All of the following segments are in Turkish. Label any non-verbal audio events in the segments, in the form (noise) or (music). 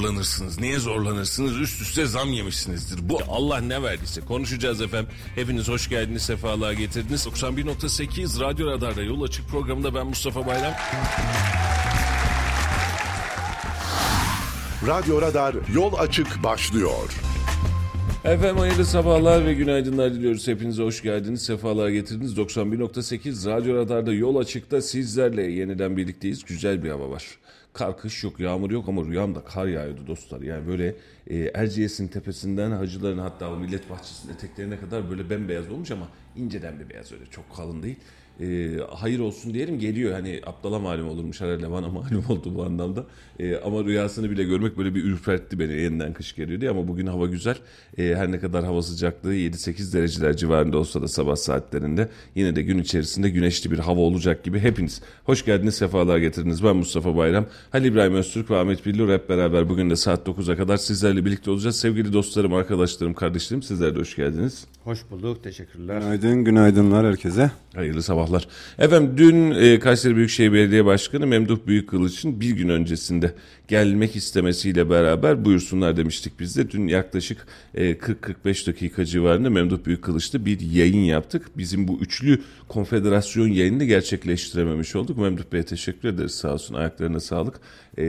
zorlanırsınız. Niye zorlanırsınız? Üst üste zam yemişsinizdir. Bu Allah ne verdiyse konuşacağız efendim. Hepiniz hoş geldiniz, sefalar getirdiniz. 91.8 Radyo Radar'da Yol Açık programında ben Mustafa Bayram. Radyo Radar yol açık başlıyor. Efendim hayırlı sabahlar ve günaydınlar diliyoruz. Hepinize hoş geldiniz, sefalar getirdiniz. 91.8 Radyo Radar'da Yol Açık'ta sizlerle yeniden birlikteyiz. Güzel bir hava var. Kar kış yok, yağmur yok ama rüyamda kar yağıyordu dostlar. Yani böyle e, Erciyes'in tepesinden hacıların hatta o millet bahçesinin eteklerine kadar böyle bembeyaz olmuş ama inceden bir beyaz öyle çok kalın değil e, hayır olsun diyelim geliyor. Hani aptala malum olurmuş herhalde bana malum oldu bu anlamda. E, ama rüyasını bile görmek böyle bir ürpertti beni. Yeniden kış geliyor diye ama bugün hava güzel. E, her ne kadar hava sıcaklığı 7-8 dereceler civarında olsa da sabah saatlerinde yine de gün içerisinde güneşli bir hava olacak gibi hepiniz. Hoş geldiniz, sefalar getirdiniz. Ben Mustafa Bayram. Halil İbrahim Öztürk ve Ahmet Billur hep beraber bugün de saat 9'a kadar sizlerle birlikte olacağız. Sevgili dostlarım, arkadaşlarım, kardeşlerim sizler de hoş geldiniz. Hoş bulduk, teşekkürler. Günaydın, günaydınlar herkese. Hayırlı sabahlar. Efendim dün e, Kayseri Büyükşehir Belediye Başkanı Memduh Büyükkılıç'ın bir gün öncesinde gelmek istemesiyle beraber buyursunlar demiştik biz de. Dün yaklaşık e, 40-45 dakika civarında Memduh Büyükkılıç'ta bir yayın yaptık. Bizim bu üçlü konfederasyon yayını gerçekleştirememiş olduk. Memduh Bey'e teşekkür ederiz sağ olsun ayaklarına sağlık. E,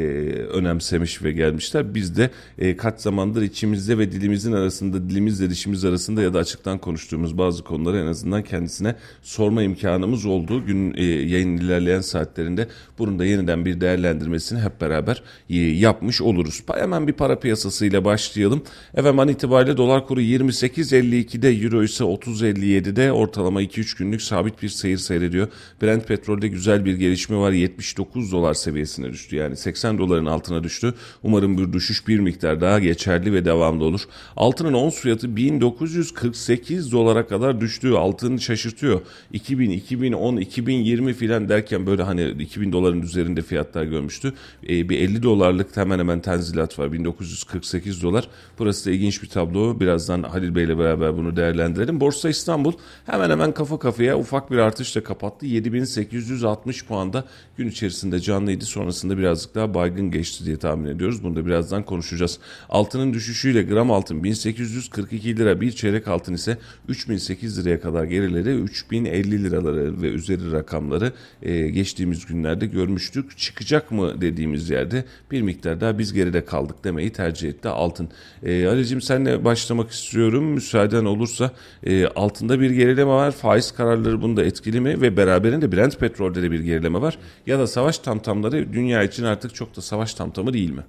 önemsemiş ve gelmişler. Biz de e, kaç zamandır içimizde ve dilimizin arasında, dilimizle dişimiz arasında ya da açıktan konuştuğumuz bazı konuları en azından kendisine sorma imkanımız oldu. Gün e, yayın ilerleyen saatlerinde bunun da yeniden bir değerlendirmesini hep beraber e, yapmış oluruz. Hemen bir para piyasasıyla başlayalım. Efendim an itibariyle dolar kuru 28.52'de, euro ise 30.57'de ortalama 2-3 günlük sabit bir seyir seyrediyor. Brent petrolde güzel bir gelişme var. 79 dolar seviyesine düştü. Yani 80 doların altına düştü. Umarım bir düşüş bir miktar daha geçerli ve devamlı olur. Altının ons fiyatı 1948 dolara kadar düştü. Altın şaşırtıyor. 2000, 2010, 2020 filan derken böyle hani 2000 doların üzerinde fiyatlar görmüştü. Ee, bir 50 dolarlık hemen hemen tenzilat var. 1948 dolar. Burası da ilginç bir tablo. Birazdan Halil Bey ile beraber bunu değerlendirelim. Borsa İstanbul hemen hemen kafa kafaya ufak bir artışla kapattı. 7860 puanda gün içerisinde canlıydı. Sonrasında birazcık daha baygın geçti diye tahmin ediyoruz. Bunu da birazdan konuşacağız. Altının düşüşüyle gram altın 1842 lira, bir çeyrek altın ise 3008 liraya kadar gerileri 3050 liraları ve üzeri rakamları e, geçtiğimiz günlerde görmüştük. Çıkacak mı dediğimiz yerde bir miktar daha biz geride kaldık demeyi tercih etti altın. E, Ali'cim senle başlamak istiyorum. Müsaaden olursa e, altında bir gerileme var. Faiz kararları bunda etkili mi? Ve beraberinde Brent petrolde de bir gerileme var. Ya da savaş tamtamları dünya için artık çok da savaş tamtamı değil mi?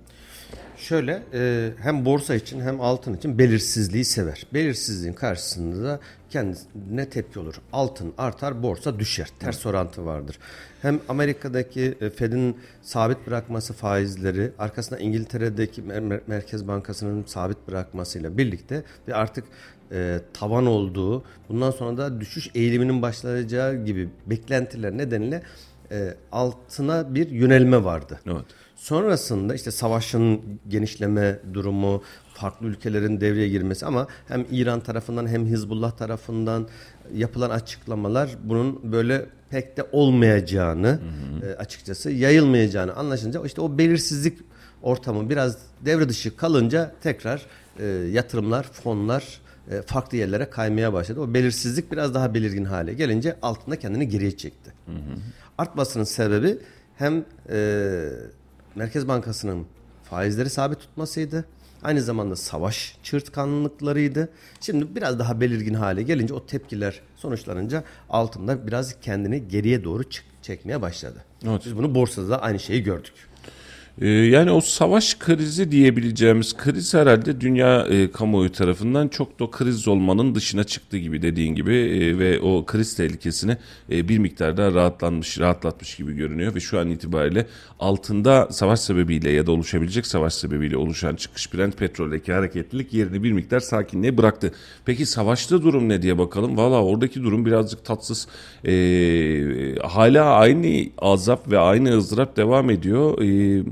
Şöyle e, hem borsa için hem altın için belirsizliği sever. Belirsizliğin karşısında da kendine tepki olur. Altın artar, borsa düşer. Ters orantı vardır. Hem Amerika'daki e, Fed'in sabit bırakması faizleri, arkasında İngiltere'deki Mer- Merkez Bankası'nın sabit bırakmasıyla birlikte ve artık e, tavan olduğu, bundan sonra da düşüş eğiliminin başlayacağı gibi beklentiler nedeniyle e, altına bir yönelme vardı. Evet. Sonrasında işte savaşın genişleme durumu, farklı ülkelerin devreye girmesi ama hem İran tarafından hem Hizbullah tarafından yapılan açıklamalar bunun böyle pek de olmayacağını hı hı. E, açıkçası yayılmayacağını anlaşınca işte o belirsizlik ortamı biraz devre dışı kalınca tekrar e, yatırımlar, fonlar e, farklı yerlere kaymaya başladı. O belirsizlik biraz daha belirgin hale gelince altında kendini geriye çekti. Hı hı. Artmasının sebebi hem e, Merkez Bankası'nın faizleri sabit tutmasıydı. Aynı zamanda savaş çırtkanlıklarıydı. Şimdi biraz daha belirgin hale gelince o tepkiler sonuçlanınca altında biraz kendini geriye doğru çekmeye başladı. Evet. Biz bunu borsada da aynı şeyi gördük. Ee, yani o savaş krizi diyebileceğimiz kriz herhalde dünya e, kamuoyu tarafından çok da kriz olmanın dışına çıktı gibi dediğin gibi e, ve o kriz tehlikesini e, bir miktar daha rahatlanmış, rahatlatmış gibi görünüyor ve şu an itibariyle altında savaş sebebiyle ya da oluşabilecek savaş sebebiyle oluşan çıkış Brent petroldeki hareketlilik yerini bir miktar sakinliğe bıraktı. Peki savaşta durum ne diye bakalım. Valla oradaki durum birazcık tatsız. E, hala aynı azap ve aynı ızdırap devam ediyor. E,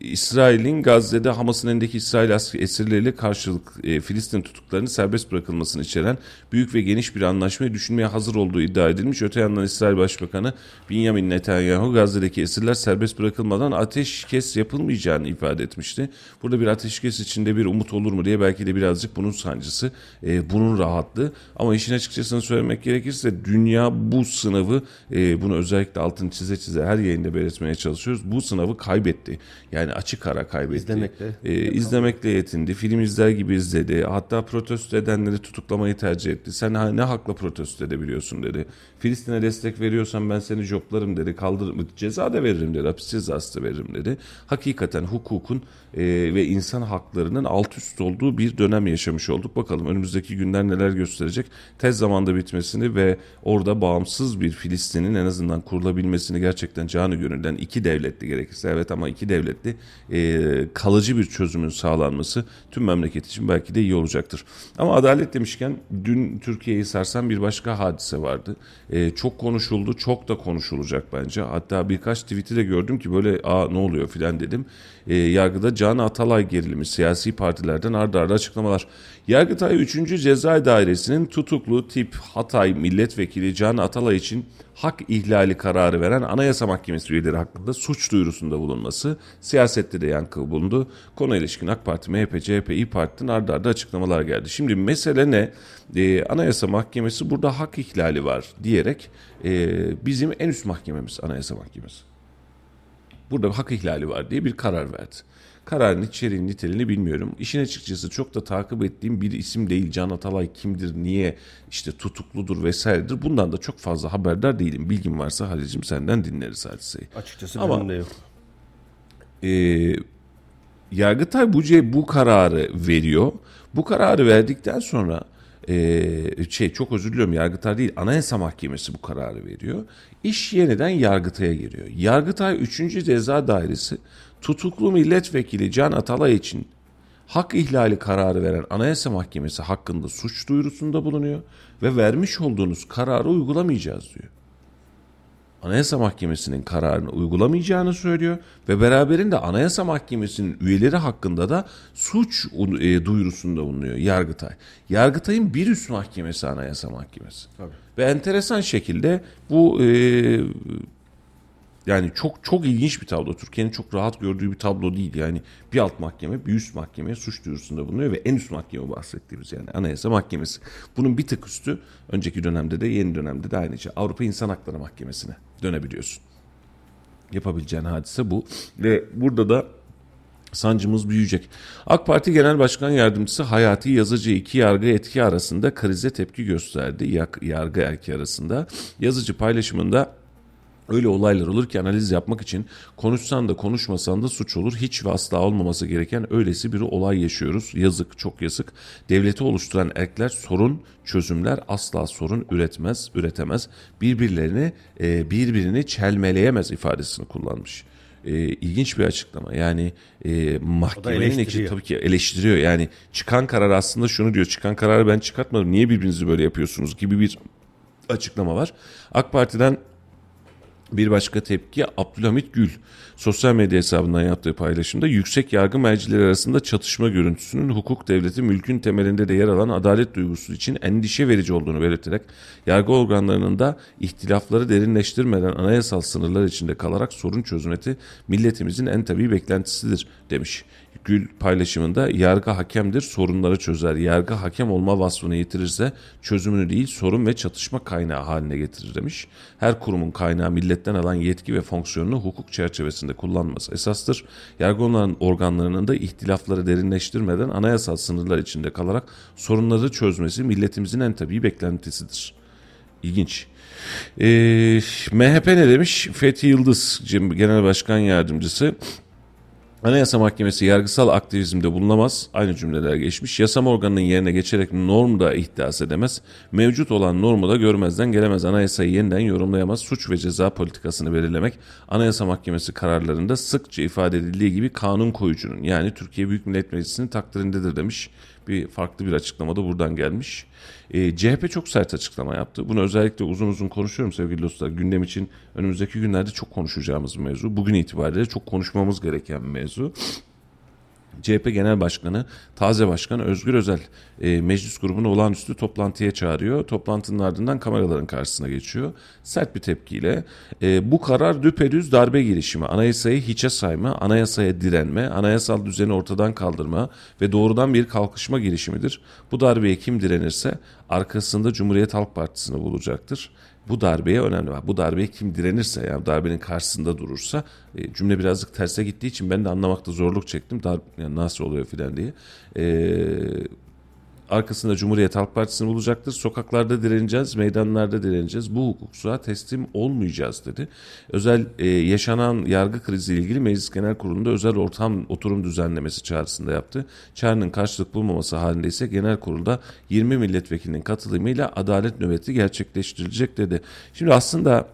İsrail'in Gazze'de Hamas'ın elindeki İsrail esirleriyle karşılık e, Filistin tutuklarını serbest bırakılmasını içeren büyük ve geniş bir anlaşmayı düşünmeye hazır olduğu iddia edilmiş. Öte yandan İsrail Başbakanı Benjamin Netanyahu Gazze'deki esirler serbest bırakılmadan ateşkes yapılmayacağını ifade etmişti. Burada bir ateşkes içinde bir umut olur mu diye belki de birazcık bunun sancısı, e, bunun rahatlığı. Ama işin açıkçası söylemek gerekirse dünya bu sınavı, e, bunu özellikle altını çize çize her yayında belirtmeye çalışıyoruz. Bu sınavı kaybetti. Yani açık ara kaybetti. İzlemekle. E, izlemekle yetindi. Film izler gibi izledi. Hatta protesto edenleri tutuklamayı tercih etti. Sen ne hakla protesto edebiliyorsun dedi. Filistin'e destek veriyorsan ben seni joplarım dedi. Kaldır ceza da veririm dedi. Hapis cezası da veririm dedi. Hakikaten hukukun e, ve insan haklarının alt üst olduğu bir dönem yaşamış olduk. Bakalım önümüzdeki günler neler gösterecek. Tez zamanda bitmesini ve orada bağımsız bir Filistin'in en azından kurulabilmesini gerçekten canı gönülden iki devletli gerekirse evet ama iki devletli e, kalıcı bir çözümün sağlanması tüm memleket için belki de iyi olacaktır. Ama adalet demişken dün Türkiye'yi sarsan bir başka hadise vardı. E, çok konuşuldu, çok da konuşulacak bence. Hatta birkaç tweet'i de gördüm ki böyle aa ne oluyor filan dedim. E, yargıda Can Atalay gerilimi siyasi partilerden ardarda arda açıklamalar. Yargıtay 3. Ceza Dairesi'nin tutuklu tip Hatay milletvekili Can Atalay için hak ihlali kararı veren Anayasa Mahkemesi üyeleri hakkında suç duyurusunda bulunması siyasette de yankı bulundu. Konu ilişkin AK Parti, MHP, CHP, İYİ Parti'nin ardarda arda açıklamalar geldi. Şimdi mesele ne? Ee, Anayasa Mahkemesi burada hak ihlali var diyerek e, bizim en üst mahkememiz Anayasa Mahkemesi. Burada hak ihlali var diye bir karar verdi. Kararın içeriğini niteliğini bilmiyorum. İşin açıkçası çok da takip ettiğim bir isim değil. Can Atalay kimdir, niye işte tutukludur vesairedir. Bundan da çok fazla haberdar değilim. Bilgim varsa Halil'cim senden dinleriz hadiseyi. Açıkçası Ama, benim de yok. E, Yargıtay bu, bu kararı veriyor. Bu kararı verdikten sonra e, şey çok özür diliyorum Yargıtay değil Anayasa Mahkemesi bu kararı veriyor. İş yeniden Yargıtay'a geliyor. Yargıtay 3. Ceza Dairesi tutuklu milletvekili Can Atalay için hak ihlali kararı veren Anayasa Mahkemesi hakkında suç duyurusunda bulunuyor ve vermiş olduğunuz kararı uygulamayacağız diyor. Anayasa Mahkemesi'nin kararını uygulamayacağını söylüyor ve beraberinde Anayasa Mahkemesi'nin üyeleri hakkında da suç e, duyurusunda bulunuyor Yargıtay. Yargıtay'ın bir üst mahkemesi Anayasa Mahkemesi. Tabii. Ve enteresan şekilde bu e, yani çok çok ilginç bir tablo. Türkiye'nin çok rahat gördüğü bir tablo değil. Yani bir alt mahkeme bir üst mahkemeye suç duyurusunda bulunuyor ve en üst mahkeme bahsettiğimiz yani Anayasa Mahkemesi. Bunun bir tık üstü önceki dönemde de yeni dönemde de aynı şey. Avrupa İnsan Hakları Mahkemesi'ne dönebiliyorsun. Yapabileceğin hadise bu. Ve burada da sancımız büyüyecek. AK Parti Genel Başkan Yardımcısı Hayati Yazıcı iki yargı etki arasında krize tepki gösterdi. Yargı erki arasında. Yazıcı paylaşımında Öyle olaylar olur ki analiz yapmak için konuşsan da konuşmasan da suç olur. Hiç ve asla olmaması gereken öylesi bir olay yaşıyoruz. Yazık, çok yazık. Devleti oluşturan erkler sorun, çözümler asla sorun üretmez, üretemez. Birbirlerini, e, birbirini çelmeleyemez ifadesini kullanmış. E, ilginç bir açıklama. Yani e, mahkemenin ekibi tabii ki eleştiriyor. Yani çıkan karar aslında şunu diyor. Çıkan kararı ben çıkartmadım. Niye birbirinizi böyle yapıyorsunuz gibi bir açıklama var. AK Parti'den bir başka tepki Abdülhamit Gül sosyal medya hesabından yaptığı paylaşımda yüksek yargı mercileri arasında çatışma görüntüsünün hukuk devleti mülkün temelinde de yer alan adalet duygusu için endişe verici olduğunu belirterek yargı organlarının da ihtilafları derinleştirmeden anayasal sınırlar içinde kalarak sorun çözmeti milletimizin en tabii beklentisidir demiş. Gül paylaşımında yargı hakemdir, sorunları çözer. Yargı hakem olma vasfını yitirirse çözümünü değil sorun ve çatışma kaynağı haline getirir demiş. Her kurumun kaynağı milletten alan yetki ve fonksiyonunu hukuk çerçevesinde kullanması esastır. Yargı organlarının da ihtilafları derinleştirmeden anayasal sınırlar içinde kalarak sorunları çözmesi milletimizin en tabii beklentisidir. İlginç. Ee, MHP ne demiş? Fethi Yıldız Genel Başkan Yardımcısı Anayasa Mahkemesi yargısal aktivizmde bulunamaz. Aynı cümleler geçmiş. Yasama organının yerine geçerek norm da ihdas edemez. Mevcut olan normu da görmezden gelemez. Anayasayı yeniden yorumlayamaz. Suç ve ceza politikasını belirlemek Anayasa Mahkemesi kararlarında sıkça ifade edildiği gibi kanun koyucunun yani Türkiye Büyük Millet Meclisi'nin takdirindedir demiş. Bir farklı bir açıklama da buradan gelmiş. E, CHP çok sert açıklama yaptı. Bunu özellikle uzun uzun konuşuyorum sevgili dostlar. Gündem için önümüzdeki günlerde çok konuşacağımız bir mevzu. Bugün itibariyle çok konuşmamız gereken bir mevzu. CHP Genel Başkanı, taze başkan Özgür Özel e, meclis grubunu olağanüstü toplantıya çağırıyor. Toplantının ardından kameraların karşısına geçiyor. Sert bir tepkiyle e, bu karar düpedüz darbe girişimi, anayasayı hiçe sayma, anayasaya direnme, anayasal düzeni ortadan kaldırma ve doğrudan bir kalkışma girişimidir. Bu darbeye kim direnirse arkasında Cumhuriyet Halk Partisi'ni bulacaktır bu darbeye önemli var. Bu darbeye kim direnirse yani darbenin karşısında durursa e, cümle birazcık terse gittiği için ben de anlamakta zorluk çektim. Dar, yani nasıl oluyor filan diye. E, arkasında Cumhuriyet Halk Partisi'ni bulacaktır. Sokaklarda direneceğiz, meydanlarda direneceğiz. Bu hukuksuzluğa teslim olmayacağız dedi. Özel e, yaşanan yargı krizi ilgili Meclis Genel Kurulu'nda özel ortam oturum düzenlemesi çağrısında yaptı. Çağrının karşılık bulmaması halinde ise genel kurulda 20 milletvekilinin katılımıyla adalet nöbeti gerçekleştirilecek dedi. Şimdi aslında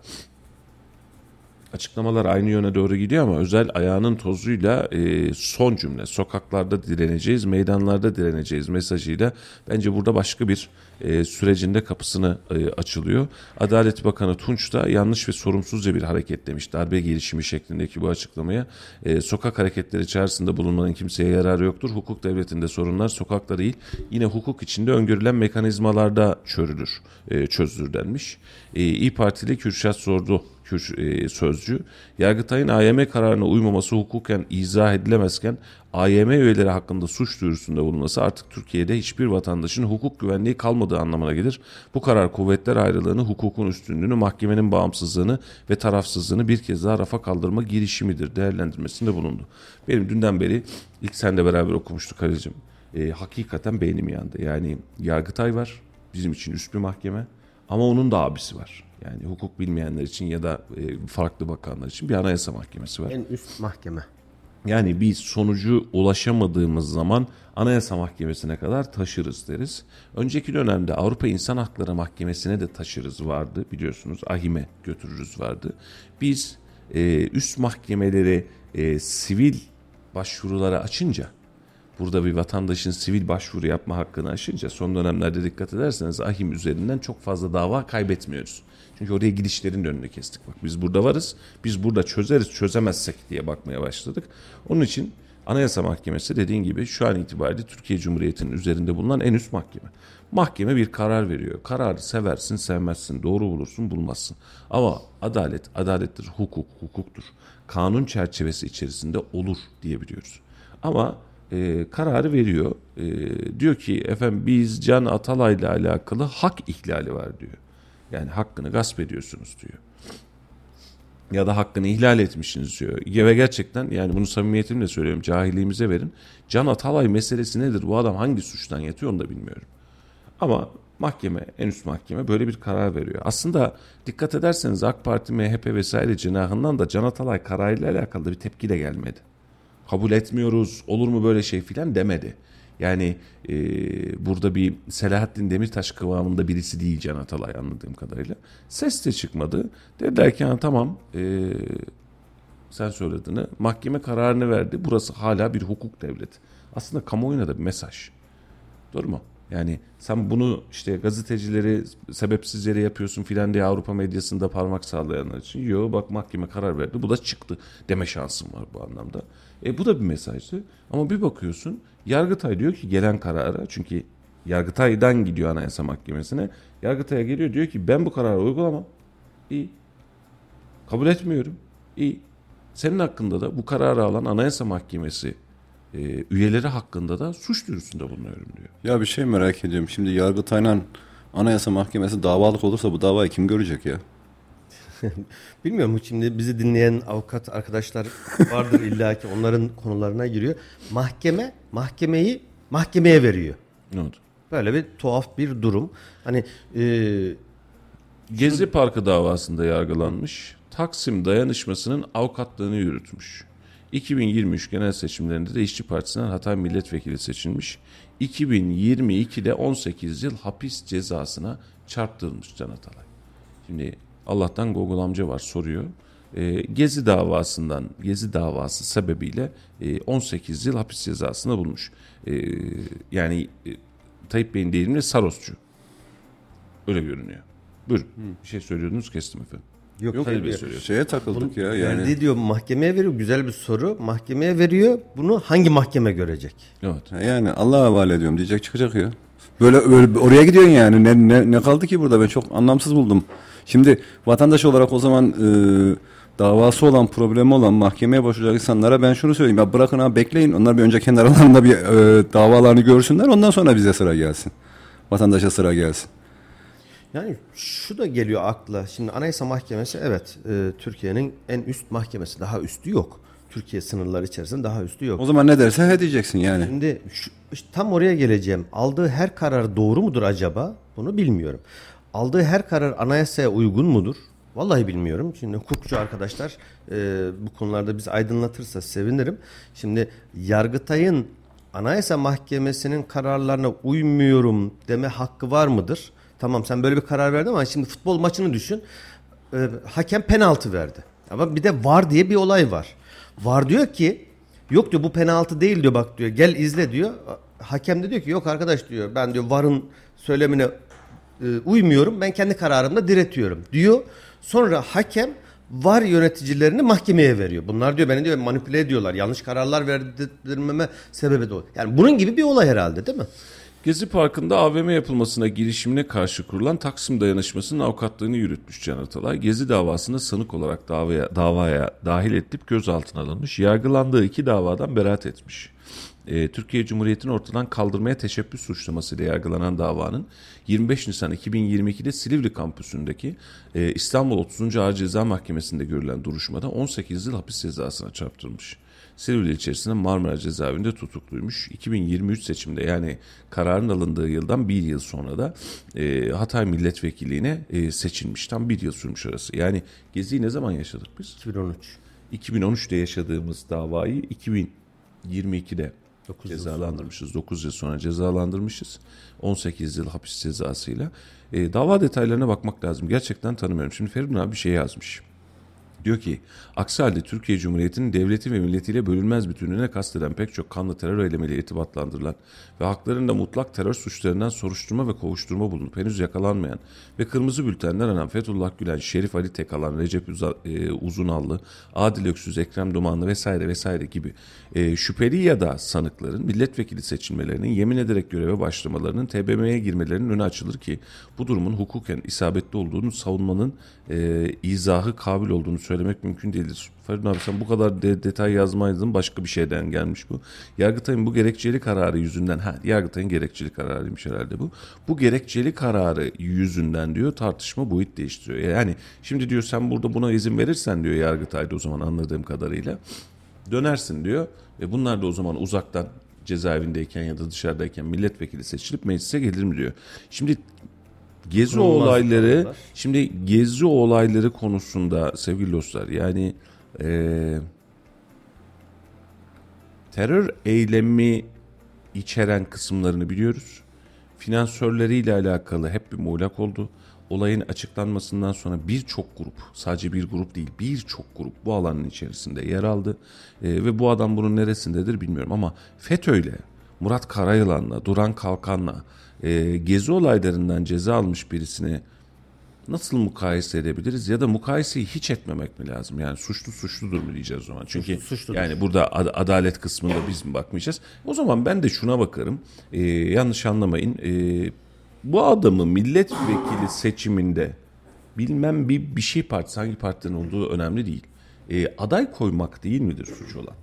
açıklamalar aynı yöne doğru gidiyor ama özel ayağının tozuyla e, son cümle sokaklarda direneceğiz, meydanlarda direneceğiz mesajıyla bence burada başka bir e, sürecinde kapısını e, açılıyor. Adalet Bakanı Tunç da yanlış ve sorumsuzca bir hareket demiş darbe girişimi şeklindeki bu açıklamaya. E, sokak hareketleri içerisinde bulunmanın kimseye yararı yoktur. Hukuk devletinde sorunlar sokakta değil yine hukuk içinde öngörülen mekanizmalarda çözülür, e, çözülür denmiş. E, İyi Partili Kürşat sordu Kür, e, sözcü. Yargıtay'ın AYM kararına uymaması hukuken izah edilemezken AYM üyeleri hakkında suç duyurusunda bulunması artık Türkiye'de hiçbir vatandaşın hukuk güvenliği kalmadığı anlamına gelir. Bu karar kuvvetler ayrılığını, hukukun üstünlüğünü, mahkemenin bağımsızlığını ve tarafsızlığını bir kez daha rafa kaldırma girişimidir değerlendirmesinde bulundu. Benim dünden beri ilk senle beraber okumuştuk Halicim. E, hakikaten beynim yandı. Yani Yargıtay var bizim için üst bir mahkeme ama onun da abisi var. Yani hukuk bilmeyenler için ya da e, farklı bakanlar için bir anayasa mahkemesi var. En üst mahkeme. Yani biz sonucu ulaşamadığımız zaman anayasa mahkemesine kadar taşırız deriz. Önceki dönemde Avrupa İnsan Hakları Mahkemesi'ne de taşırız vardı biliyorsunuz. Ahime götürürüz vardı. Biz e, üst mahkemeleri e, sivil başvurulara açınca burada bir vatandaşın sivil başvuru yapma hakkını aşınca son dönemlerde dikkat ederseniz ahim üzerinden çok fazla dava kaybetmiyoruz. Çünkü oraya gidişlerin önünü kestik. Bak biz burada varız. Biz burada çözeriz, çözemezsek diye bakmaya başladık. Onun için Anayasa Mahkemesi dediğin gibi şu an itibariyle Türkiye Cumhuriyeti'nin üzerinde bulunan en üst mahkeme. Mahkeme bir karar veriyor. Kararı seversin, sevmezsin, doğru bulursun, bulmazsın. Ama adalet, adalettir, hukuk, hukuktur. Kanun çerçevesi içerisinde olur diyebiliyoruz. Ama e, kararı veriyor. E, diyor ki efendim biz Can Atalay'la alakalı hak ihlali var diyor. Yani hakkını gasp ediyorsunuz diyor. Ya da hakkını ihlal etmişsiniz diyor. Ve gerçekten yani bunu samimiyetimle söylüyorum cahilliğimize verin. Can Atalay meselesi nedir? Bu adam hangi suçtan yatıyor onu da bilmiyorum. Ama mahkeme, en üst mahkeme böyle bir karar veriyor. Aslında dikkat ederseniz AK Parti, MHP vesaire cenahından da Can Atalay kararıyla alakalı bir tepki de gelmedi. Kabul etmiyoruz, olur mu böyle şey filan demedi. Yani e, burada bir Selahattin Demirtaş kıvamında birisi değil Can Atalay anladığım kadarıyla. Ses de çıkmadı. Dediler ki tamam e, sen söylediğini mahkeme kararını verdi. Burası hala bir hukuk devleti. Aslında kamuoyuna da bir mesaj. Doğru mu? Yani sen bunu işte gazetecileri sebepsiz yere yapıyorsun filan diye Avrupa medyasında parmak sallayanlar için. Yok bak mahkeme karar verdi bu da çıktı deme şansım var bu anlamda. E bu da bir mesajdı. Ama bir bakıyorsun Yargıtay diyor ki gelen karara çünkü Yargıtay'dan gidiyor Anayasa Mahkemesi'ne. Yargıtay'a geliyor diyor ki ben bu kararı uygulamam. İyi. Kabul etmiyorum. İyi. Senin hakkında da bu kararı alan Anayasa Mahkemesi e, üyeleri hakkında da suç duyurusunda bulunuyorum diyor. Ya bir şey merak ediyorum. Şimdi Yargıtay'la Anayasa Mahkemesi davalık olursa bu davayı kim görecek ya? (laughs) Bilmiyorum şimdi bizi dinleyen avukat arkadaşlar vardır illaki onların konularına giriyor. Mahkeme mahkemeyi mahkemeye veriyor. Ne oldu? Böyle bir tuhaf bir durum. Hani e, Gezi Parkı davasında yargılanmış. Taksim dayanışmasının avukatlığını yürütmüş. 2023 genel seçimlerinde de İşçi Partisi'nden Hatay milletvekili seçilmiş. 2022'de 18 yıl hapis cezasına çarptırılmış Can Atalay. Şimdi Allah'tan Google amca var soruyor. E, Gezi davasından, Gezi davası sebebiyle e, 18 yıl hapis cezasına bulmuş. E, yani e, Tayyip Bey'in deyimiyle Sarosçu. Öyle görünüyor. Buyurun. Bir şey söylüyordunuz kestim efendim. Yok, Yok Bey yok. söylüyor. Şeye takıldık ya yani. Verdiği diyor mahkemeye veriyor. Güzel bir soru. Mahkemeye veriyor. Bunu hangi mahkeme görecek? Evet. Yani Allah'a havale ediyorum diyecek çıkacak ya. Böyle, böyle oraya gidiyorsun yani. Ne, ne, ne kaldı ki burada ben çok anlamsız buldum. Şimdi vatandaş olarak o zaman e, davası olan, problemi olan mahkemeye başvuracak insanlara ben şunu söyleyeyim. Ya bırakın ha bekleyin. Onlar bir önce kendi aralarında bir e, davalarını görsünler. Ondan sonra bize sıra gelsin. Vatandaşa sıra gelsin. Yani şu da geliyor akla. Şimdi Anayasa Mahkemesi evet e, Türkiye'nin en üst mahkemesi. Daha üstü yok. Türkiye sınırları içerisinde daha üstü yok. O zaman ne derse he diyeceksin yani. Şimdi şu, işte tam oraya geleceğim. Aldığı her karar doğru mudur acaba? Bunu bilmiyorum. Aldığı her karar anayasaya uygun mudur? Vallahi bilmiyorum. Şimdi hukukçu arkadaşlar e, bu konularda bizi aydınlatırsa sevinirim. Şimdi Yargıtay'ın Anayasa Mahkemesi'nin kararlarına uymuyorum deme hakkı var mıdır? Tamam sen böyle bir karar verdin ama şimdi futbol maçını düşün. E, hakem penaltı verdi. Ama bir de var diye bir olay var. Var diyor ki yok diyor bu penaltı değil diyor bak diyor gel izle diyor. Hakem de diyor ki yok arkadaş diyor ben diyor varın söylemine e, uymuyorum ben kendi kararımda diretiyorum diyor. Sonra hakem var yöneticilerini mahkemeye veriyor. Bunlar diyor beni diyor manipüle ediyorlar. Yanlış kararlar verdirmeme sebebi de o. Yani bunun gibi bir olay herhalde değil mi? Gezi Parkı'nda AVM yapılmasına girişimine karşı kurulan Taksim Dayanışması'nın avukatlığını yürütmüş Can Atalay. Gezi davasında sanık olarak davaya, davaya dahil edilip gözaltına alınmış. Yargılandığı iki davadan beraat etmiş. Ee, Türkiye Cumhuriyeti'ni ortadan kaldırmaya teşebbüs suçlamasıyla yargılanan davanın 25 Nisan 2022'de Silivri kampüsündeki e, İstanbul 30. Ağır Ceza Mahkemesi'nde görülen duruşmada 18 yıl hapis cezasına çarptırılmış. Silivri ilçesinde Marmara cezaevinde tutukluymuş. 2023 seçimde yani kararın alındığı yıldan bir yıl sonra da e, Hatay milletvekilliğine e, seçilmiş. Tam bir yıl sürmüş arası. Yani Gezi'yi ne zaman yaşadık biz? 2013. 2013'te yaşadığımız davayı 2022'de Dokuz yıl cezalandırmışız. 9 yıl sonra cezalandırmışız. 18 yıl hapis cezasıyla. E, dava detaylarına bakmak lazım. Gerçekten tanımıyorum. Şimdi Feridun abi bir şey yazmış. Diyor ki aksi halde Türkiye Cumhuriyeti'nin devleti ve milletiyle bölünmez bütünlüğüne kasteden pek çok kanlı terör eylemiyle irtibatlandırılan ve haklarında mutlak terör suçlarından soruşturma ve kovuşturma bulunup henüz yakalanmayan ve kırmızı bültenden aran Fethullah Gülen, Şerif Ali Tekalan, Recep Uza- e, Uzunallı, Adil Öksüz, Ekrem Dumanlı vesaire vesaire gibi e, şüpheli ya da sanıkların milletvekili seçilmelerinin yemin ederek göreve başlamalarının TBMM'ye girmelerinin önü açılır ki bu durumun hukuken isabetli olduğunu savunmanın e, izahı kabil olduğunu söylemek mümkün değildir. Feridun abi sen bu kadar de- detay yazmaydın başka bir şeyden gelmiş bu. Yargıtay'ın bu gerekçeli kararı yüzünden ha Yargıtay'ın gerekçeli kararıymış herhalde bu. Bu gerekçeli kararı yüzünden diyor tartışma boyut değiştiriyor. Yani şimdi diyor sen burada buna izin verirsen diyor Yargıtay'da o zaman anladığım kadarıyla dönersin diyor. Ve bunlar da o zaman uzaktan cezaevindeyken ya da dışarıdayken milletvekili seçilip meclise gelir mi diyor. Şimdi gezi Konulmaz olayları kurallar. şimdi gezi olayları konusunda sevgili dostlar yani eee, terör eylemi içeren kısımlarını biliyoruz. Finansörleriyle alakalı hep bir muğlak oldu. Olayın açıklanmasından sonra birçok grup, sadece bir grup değil birçok grup bu alanın içerisinde yer aldı. Ee, ve bu adam bunun neresindedir bilmiyorum ama FETÖ'yle, Murat Karayılan'la, Duran Kalkan'la e, gezi olaylarından ceza almış birisini nasıl mukayese edebiliriz ya da mukayeseyi hiç etmemek mi lazım? Yani suçlu suçludur mu diyeceğiz o zaman? Çünkü Suçlu suçludur. yani burada ad- adalet kısmında biz mi bakmayacağız? O zaman ben de şuna bakarım. Ee, yanlış anlamayın. Ee, bu adamı milletvekili seçiminde bilmem bir bir şey partisi hangi partinin olduğu önemli değil. Ee, aday koymak değil midir suç olan?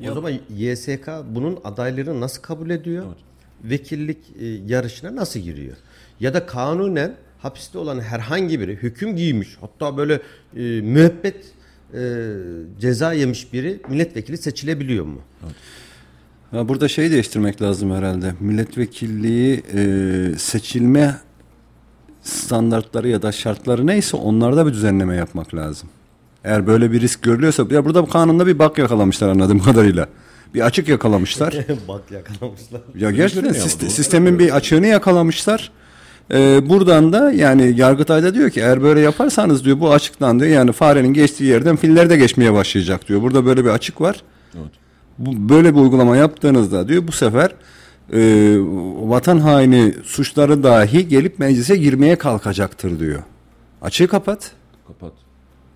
Ya O zaman YSK bunun adaylarını nasıl kabul ediyor? Vekillik e, yarışına nasıl giriyor? Ya da kanunen hapiste olan herhangi biri hüküm giymiş hatta böyle e, müebbet e, ceza yemiş biri milletvekili seçilebiliyor mu? Ha, burada şey değiştirmek lazım herhalde. Milletvekilliği e, seçilme standartları ya da şartları neyse onlarda bir düzenleme yapmak lazım. Eğer böyle bir risk görülüyorsa ya burada bu kanunda bir bak yakalamışlar anladığım kadarıyla. Bir açık yakalamışlar. (laughs) Bak yakalamışlar. Ya gerçekten doğru. sistemin bir açığını yakalamışlar. Ee, buradan da yani Yargıtay'da diyor ki eğer böyle yaparsanız diyor bu açıktan diyor yani farenin geçtiği yerden filler de geçmeye başlayacak diyor. Burada böyle bir açık var. Evet. Bu, böyle bir uygulama yaptığınızda diyor bu sefer e, vatan haini suçları dahi gelip meclise girmeye kalkacaktır diyor. Açığı kapat. Kapat.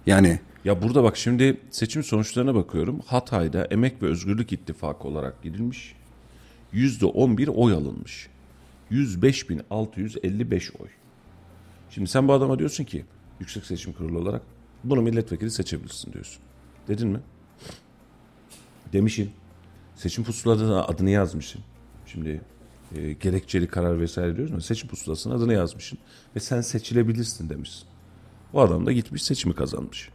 Yani Ya burada bak şimdi seçim sonuçlarına bakıyorum. Hatay'da Emek ve Özgürlük İttifakı olarak gidilmiş. %11 oy alınmış. 105.655 oy. Şimdi sen bu adama diyorsun ki Yüksek Seçim Kurulu olarak bunu milletvekili seçebilirsin diyorsun. Dedin mi? Demişin. Seçim pusulasına adını yazmışsın. Şimdi e, gerekçeli karar vesaire diyoruz ama seçim pusulasına adını yazmışsın. Ve sen seçilebilirsin demişsin. O adam da gitmiş seçimi kazanmış.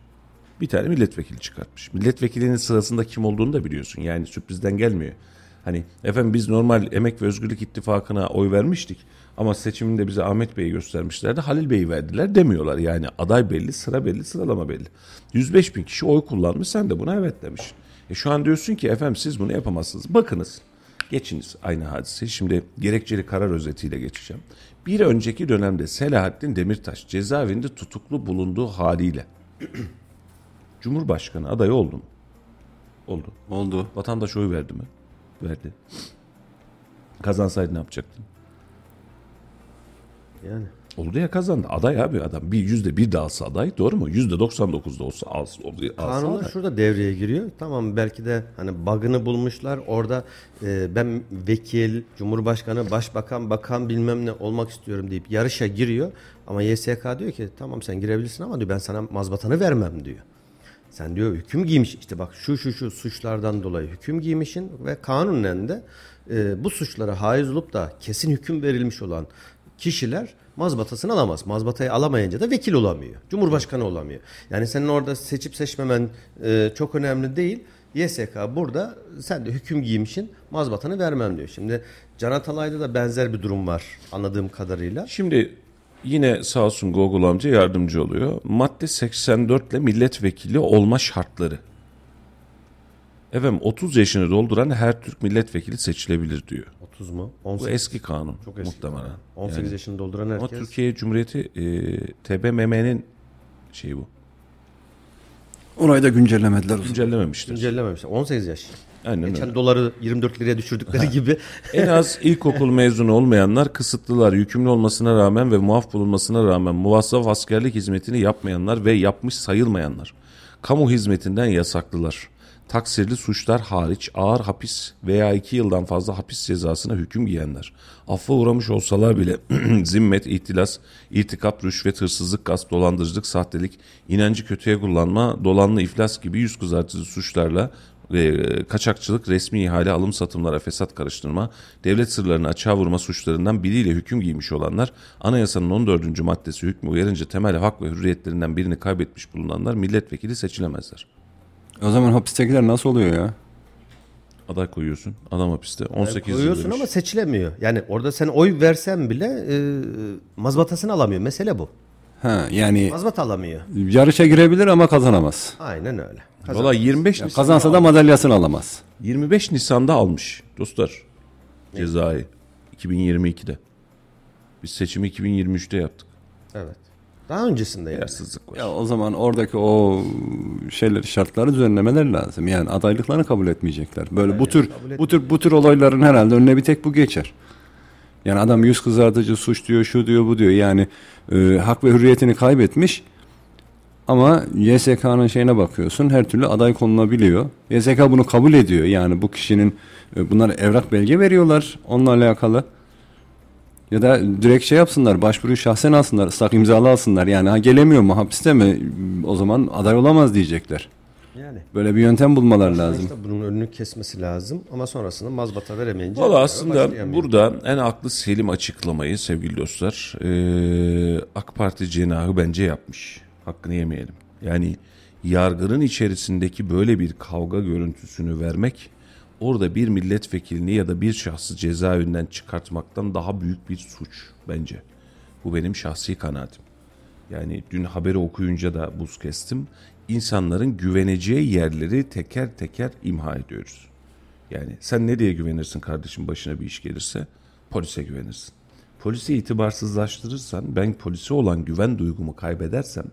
Bir tane milletvekili çıkartmış. Milletvekilinin sırasında kim olduğunu da biliyorsun. Yani sürprizden gelmiyor. Hani efendim biz normal Emek ve Özgürlük İttifakı'na oy vermiştik. Ama seçiminde bize Ahmet Bey'i göstermişlerdi. Halil Bey'i verdiler demiyorlar. Yani aday belli, sıra belli, sıralama belli. 105 bin kişi oy kullanmış. Sen de buna evet demiş. E şu an diyorsun ki efendim siz bunu yapamazsınız. Bakınız. Geçiniz aynı hadise. Şimdi gerekçeli karar özetiyle geçeceğim. Bir önceki dönemde Selahattin Demirtaş cezaevinde tutuklu bulunduğu haliyle Cumhurbaşkanı adayı oldu mu? Oldu. oldu. Vatandaş oy verdi mi? Verdi. Kazansaydı ne yapacaktın? Yani. Oldu ya kazandı. Aday abi adam. Bir yüzde bir de alsa aday. Doğru mu? Yüzde 99 da olsa alsa, alsa Kanunlar aday. şurada devreye giriyor. Tamam belki de hani bug'ını bulmuşlar. Orada e, ben vekil, cumhurbaşkanı, başbakan, bakan bilmem ne olmak istiyorum deyip yarışa giriyor. Ama YSK diyor ki tamam sen girebilirsin ama diyor ben sana mazbatanı vermem diyor. Sen diyor hüküm giymiş işte bak şu şu şu suçlardan dolayı hüküm giymişsin ve kanunen de e, bu suçlara haiz olup da kesin hüküm verilmiş olan kişiler mazbatasını alamaz. Mazbatayı alamayınca da vekil olamıyor. Cumhurbaşkanı olamıyor. Yani senin orada seçip seçmemen e, çok önemli değil. YSK burada sen de hüküm giymişsin mazbatanı vermem diyor. Şimdi Can Atalay'da da benzer bir durum var anladığım kadarıyla. Şimdi yine sağ olsun Google amca yardımcı oluyor. Madde 84 ile milletvekili olma şartları. Efendim 30 yaşını dolduran her Türk milletvekili seçilebilir diyor. 30 mu? Bu 18, eski kanun Çok eski muhtemelen. 18 Yani. yaşını dolduran Ama herkes. Türkiye Cumhuriyeti e, TBMM'nin şeyi bu. Orayı da güncellemediler. Güncellememiştir. Güncellememiş. 18 yaş. Aynen Geçen öyle. doları 24 liraya düşürdükleri gibi. En az (laughs) ilkokul mezunu olmayanlar, kısıtlılar, yükümlü olmasına rağmen ve muaf bulunmasına rağmen muvazzaf askerlik hizmetini yapmayanlar ve yapmış sayılmayanlar. Kamu hizmetinden yasaklılar. Taksirli suçlar hariç ağır hapis veya iki yıldan fazla hapis cezasına hüküm giyenler. Affa uğramış olsalar bile (clears throat) zimmet, ihtilas, irtikap, rüşvet, hırsızlık, gasp, dolandırıcılık, sahtelik, inancı kötüye kullanma, dolanlı iflas gibi yüz kızartıcı suçlarla kaçakçılık, resmi ihale, alım satımlara fesat karıştırma, devlet sırlarını açığa vurma suçlarından biriyle hüküm giymiş olanlar, anayasanın 14. maddesi hükmü uyarınca temel hak ve hürriyetlerinden birini kaybetmiş bulunanlar milletvekili seçilemezler. O zaman hapistekiler nasıl oluyor ya? Aday koyuyorsun, adam hapiste, 18 yıl Koyuyorsun ama seçilemiyor. Yani orada sen oy versen bile e, mazbatasını alamıyor. Mesele bu. Ha yani Mazbata alamıyor. yarışa girebilir ama kazanamaz. Aynen öyle. Valla 25 Ya Nisan'da, kazansa da madalyasını alamaz. 25 Nisan'da almış dostlar cezayı 2022'de. Biz seçimi 2023'te yaptık. Evet. Daha öncesinde yani. Yersizlik var. Ya o zaman oradaki o şeyleri şartları düzenlemeler lazım. Yani adaylıklarını kabul etmeyecekler. Böyle bu tür kabul bu tür bu tür olayların herhalde önüne bir tek bu geçer. Yani adam yüz kızartıcı suç diyor, şu diyor, bu diyor. Yani e, hak ve hürriyetini kaybetmiş. Ama YSK'nın şeyine bakıyorsun her türlü aday konulabiliyor. YSK bunu kabul ediyor. Yani bu kişinin e, bunlar evrak belge veriyorlar onunla alakalı. Ya da direkt şey yapsınlar, başvuruyu şahsen alsınlar, ıslak imzalı alsınlar. Yani ha gelemiyor mu, hapiste mi? O zaman aday olamaz diyecekler. Yani. Böyle bir yöntem bulmalar lazım. İşte bunun önünü kesmesi lazım ama sonrasında mazbata veremeyince Valla aslında burada en aklı selim açıklamayı sevgili dostlar eee, AK Parti cenahı bence yapmış. Hakkını yemeyelim. Yani yargının içerisindeki böyle bir kavga görüntüsünü vermek orada bir milletvekilini ya da bir şahsı cezaevinden çıkartmaktan daha büyük bir suç bence. Bu benim şahsi kanaatim. Yani dün haberi okuyunca da buz kestim. İnsanların güveneceği yerleri teker teker imha ediyoruz. Yani sen ne diye güvenirsin kardeşim başına bir iş gelirse? Polise güvenirsin. Polisi itibarsızlaştırırsan, ben polise olan güven duygumu kaybedersem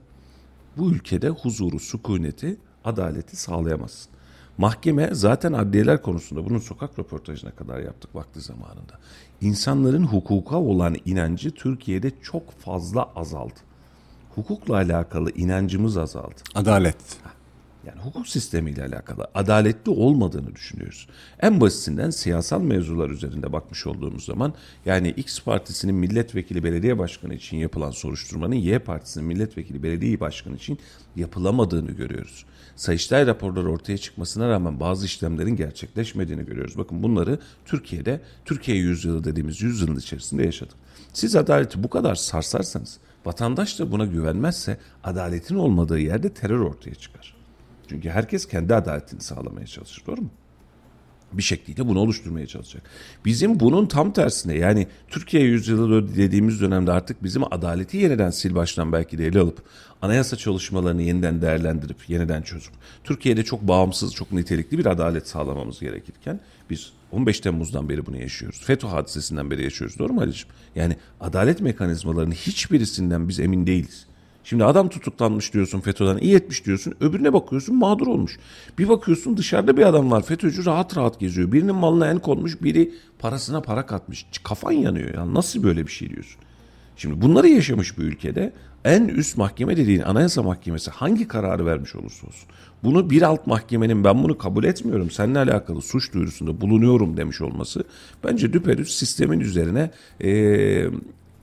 bu ülkede huzuru, sükuneti, adaleti sağlayamazsın. Mahkeme zaten adliyeler konusunda bunun sokak röportajına kadar yaptık vakti zamanında. İnsanların hukuka olan inancı Türkiye'de çok fazla azaldı. Hukukla alakalı inancımız azaldı. Adalet. Yani hukuk sistemiyle alakalı adaletli olmadığını düşünüyoruz. En basitinden siyasal mevzular üzerinde bakmış olduğumuz zaman yani X partisinin milletvekili belediye başkanı için yapılan soruşturmanın Y partisinin milletvekili belediye başkanı için yapılamadığını görüyoruz. Sayıştay raporları ortaya çıkmasına rağmen bazı işlemlerin gerçekleşmediğini görüyoruz. Bakın bunları Türkiye'de, Türkiye yüzyılı dediğimiz yüzyılın içerisinde yaşadık. Siz adaleti bu kadar sarsarsanız, vatandaş da buna güvenmezse adaletin olmadığı yerde terör ortaya çıkar. Çünkü herkes kendi adaletini sağlamaya çalışır doğru mu? Bir şekliyle bunu oluşturmaya çalışacak. Bizim bunun tam tersine yani Türkiye yüzyılı dediğimiz dönemde artık bizim adaleti yeniden sil baştan belki de ele alıp anayasa çalışmalarını yeniden değerlendirip yeniden çözüp Türkiye'de çok bağımsız çok nitelikli bir adalet sağlamamız gerekirken biz 15 Temmuz'dan beri bunu yaşıyoruz. FETÖ hadisesinden beri yaşıyoruz doğru mu Ali'ciğim? Yani adalet mekanizmalarının hiçbirisinden biz emin değiliz. Şimdi adam tutuklanmış diyorsun FETÖ'den iyi etmiş diyorsun. Öbürüne bakıyorsun mağdur olmuş. Bir bakıyorsun dışarıda bir adam var FETÖ'cü rahat rahat geziyor. Birinin malına el konmuş biri parasına para katmış. Kafan yanıyor ya nasıl böyle bir şey diyorsun. Şimdi bunları yaşamış bir ülkede en üst mahkeme dediğin anayasa mahkemesi hangi kararı vermiş olursa olsun. Bunu bir alt mahkemenin ben bunu kabul etmiyorum seninle alakalı suç duyurusunda bulunuyorum demiş olması bence düpedüz sistemin üzerine e,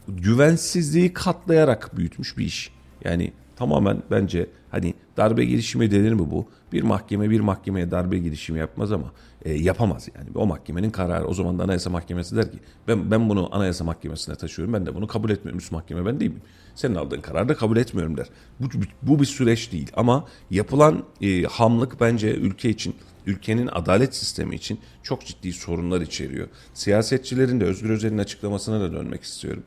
güvensizliği katlayarak büyütmüş bir iş. Yani tamamen bence hani darbe girişimi denir mi bu? Bir mahkeme bir mahkemeye darbe girişimi yapmaz ama e, yapamaz yani. O mahkemenin kararı. O zaman da Anayasa Mahkemesi der ki ben ben bunu Anayasa Mahkemesi'ne taşıyorum. Ben de bunu kabul etmiyorum. Üst mahkeme ben değil miyim? Senin aldığın kararı da kabul etmiyorum der. Bu, bu bir süreç değil ama yapılan e, hamlık bence ülke için ülkenin adalet sistemi için çok ciddi sorunlar içeriyor. Siyasetçilerin de Özgür Özel'in açıklamasına da dönmek istiyorum.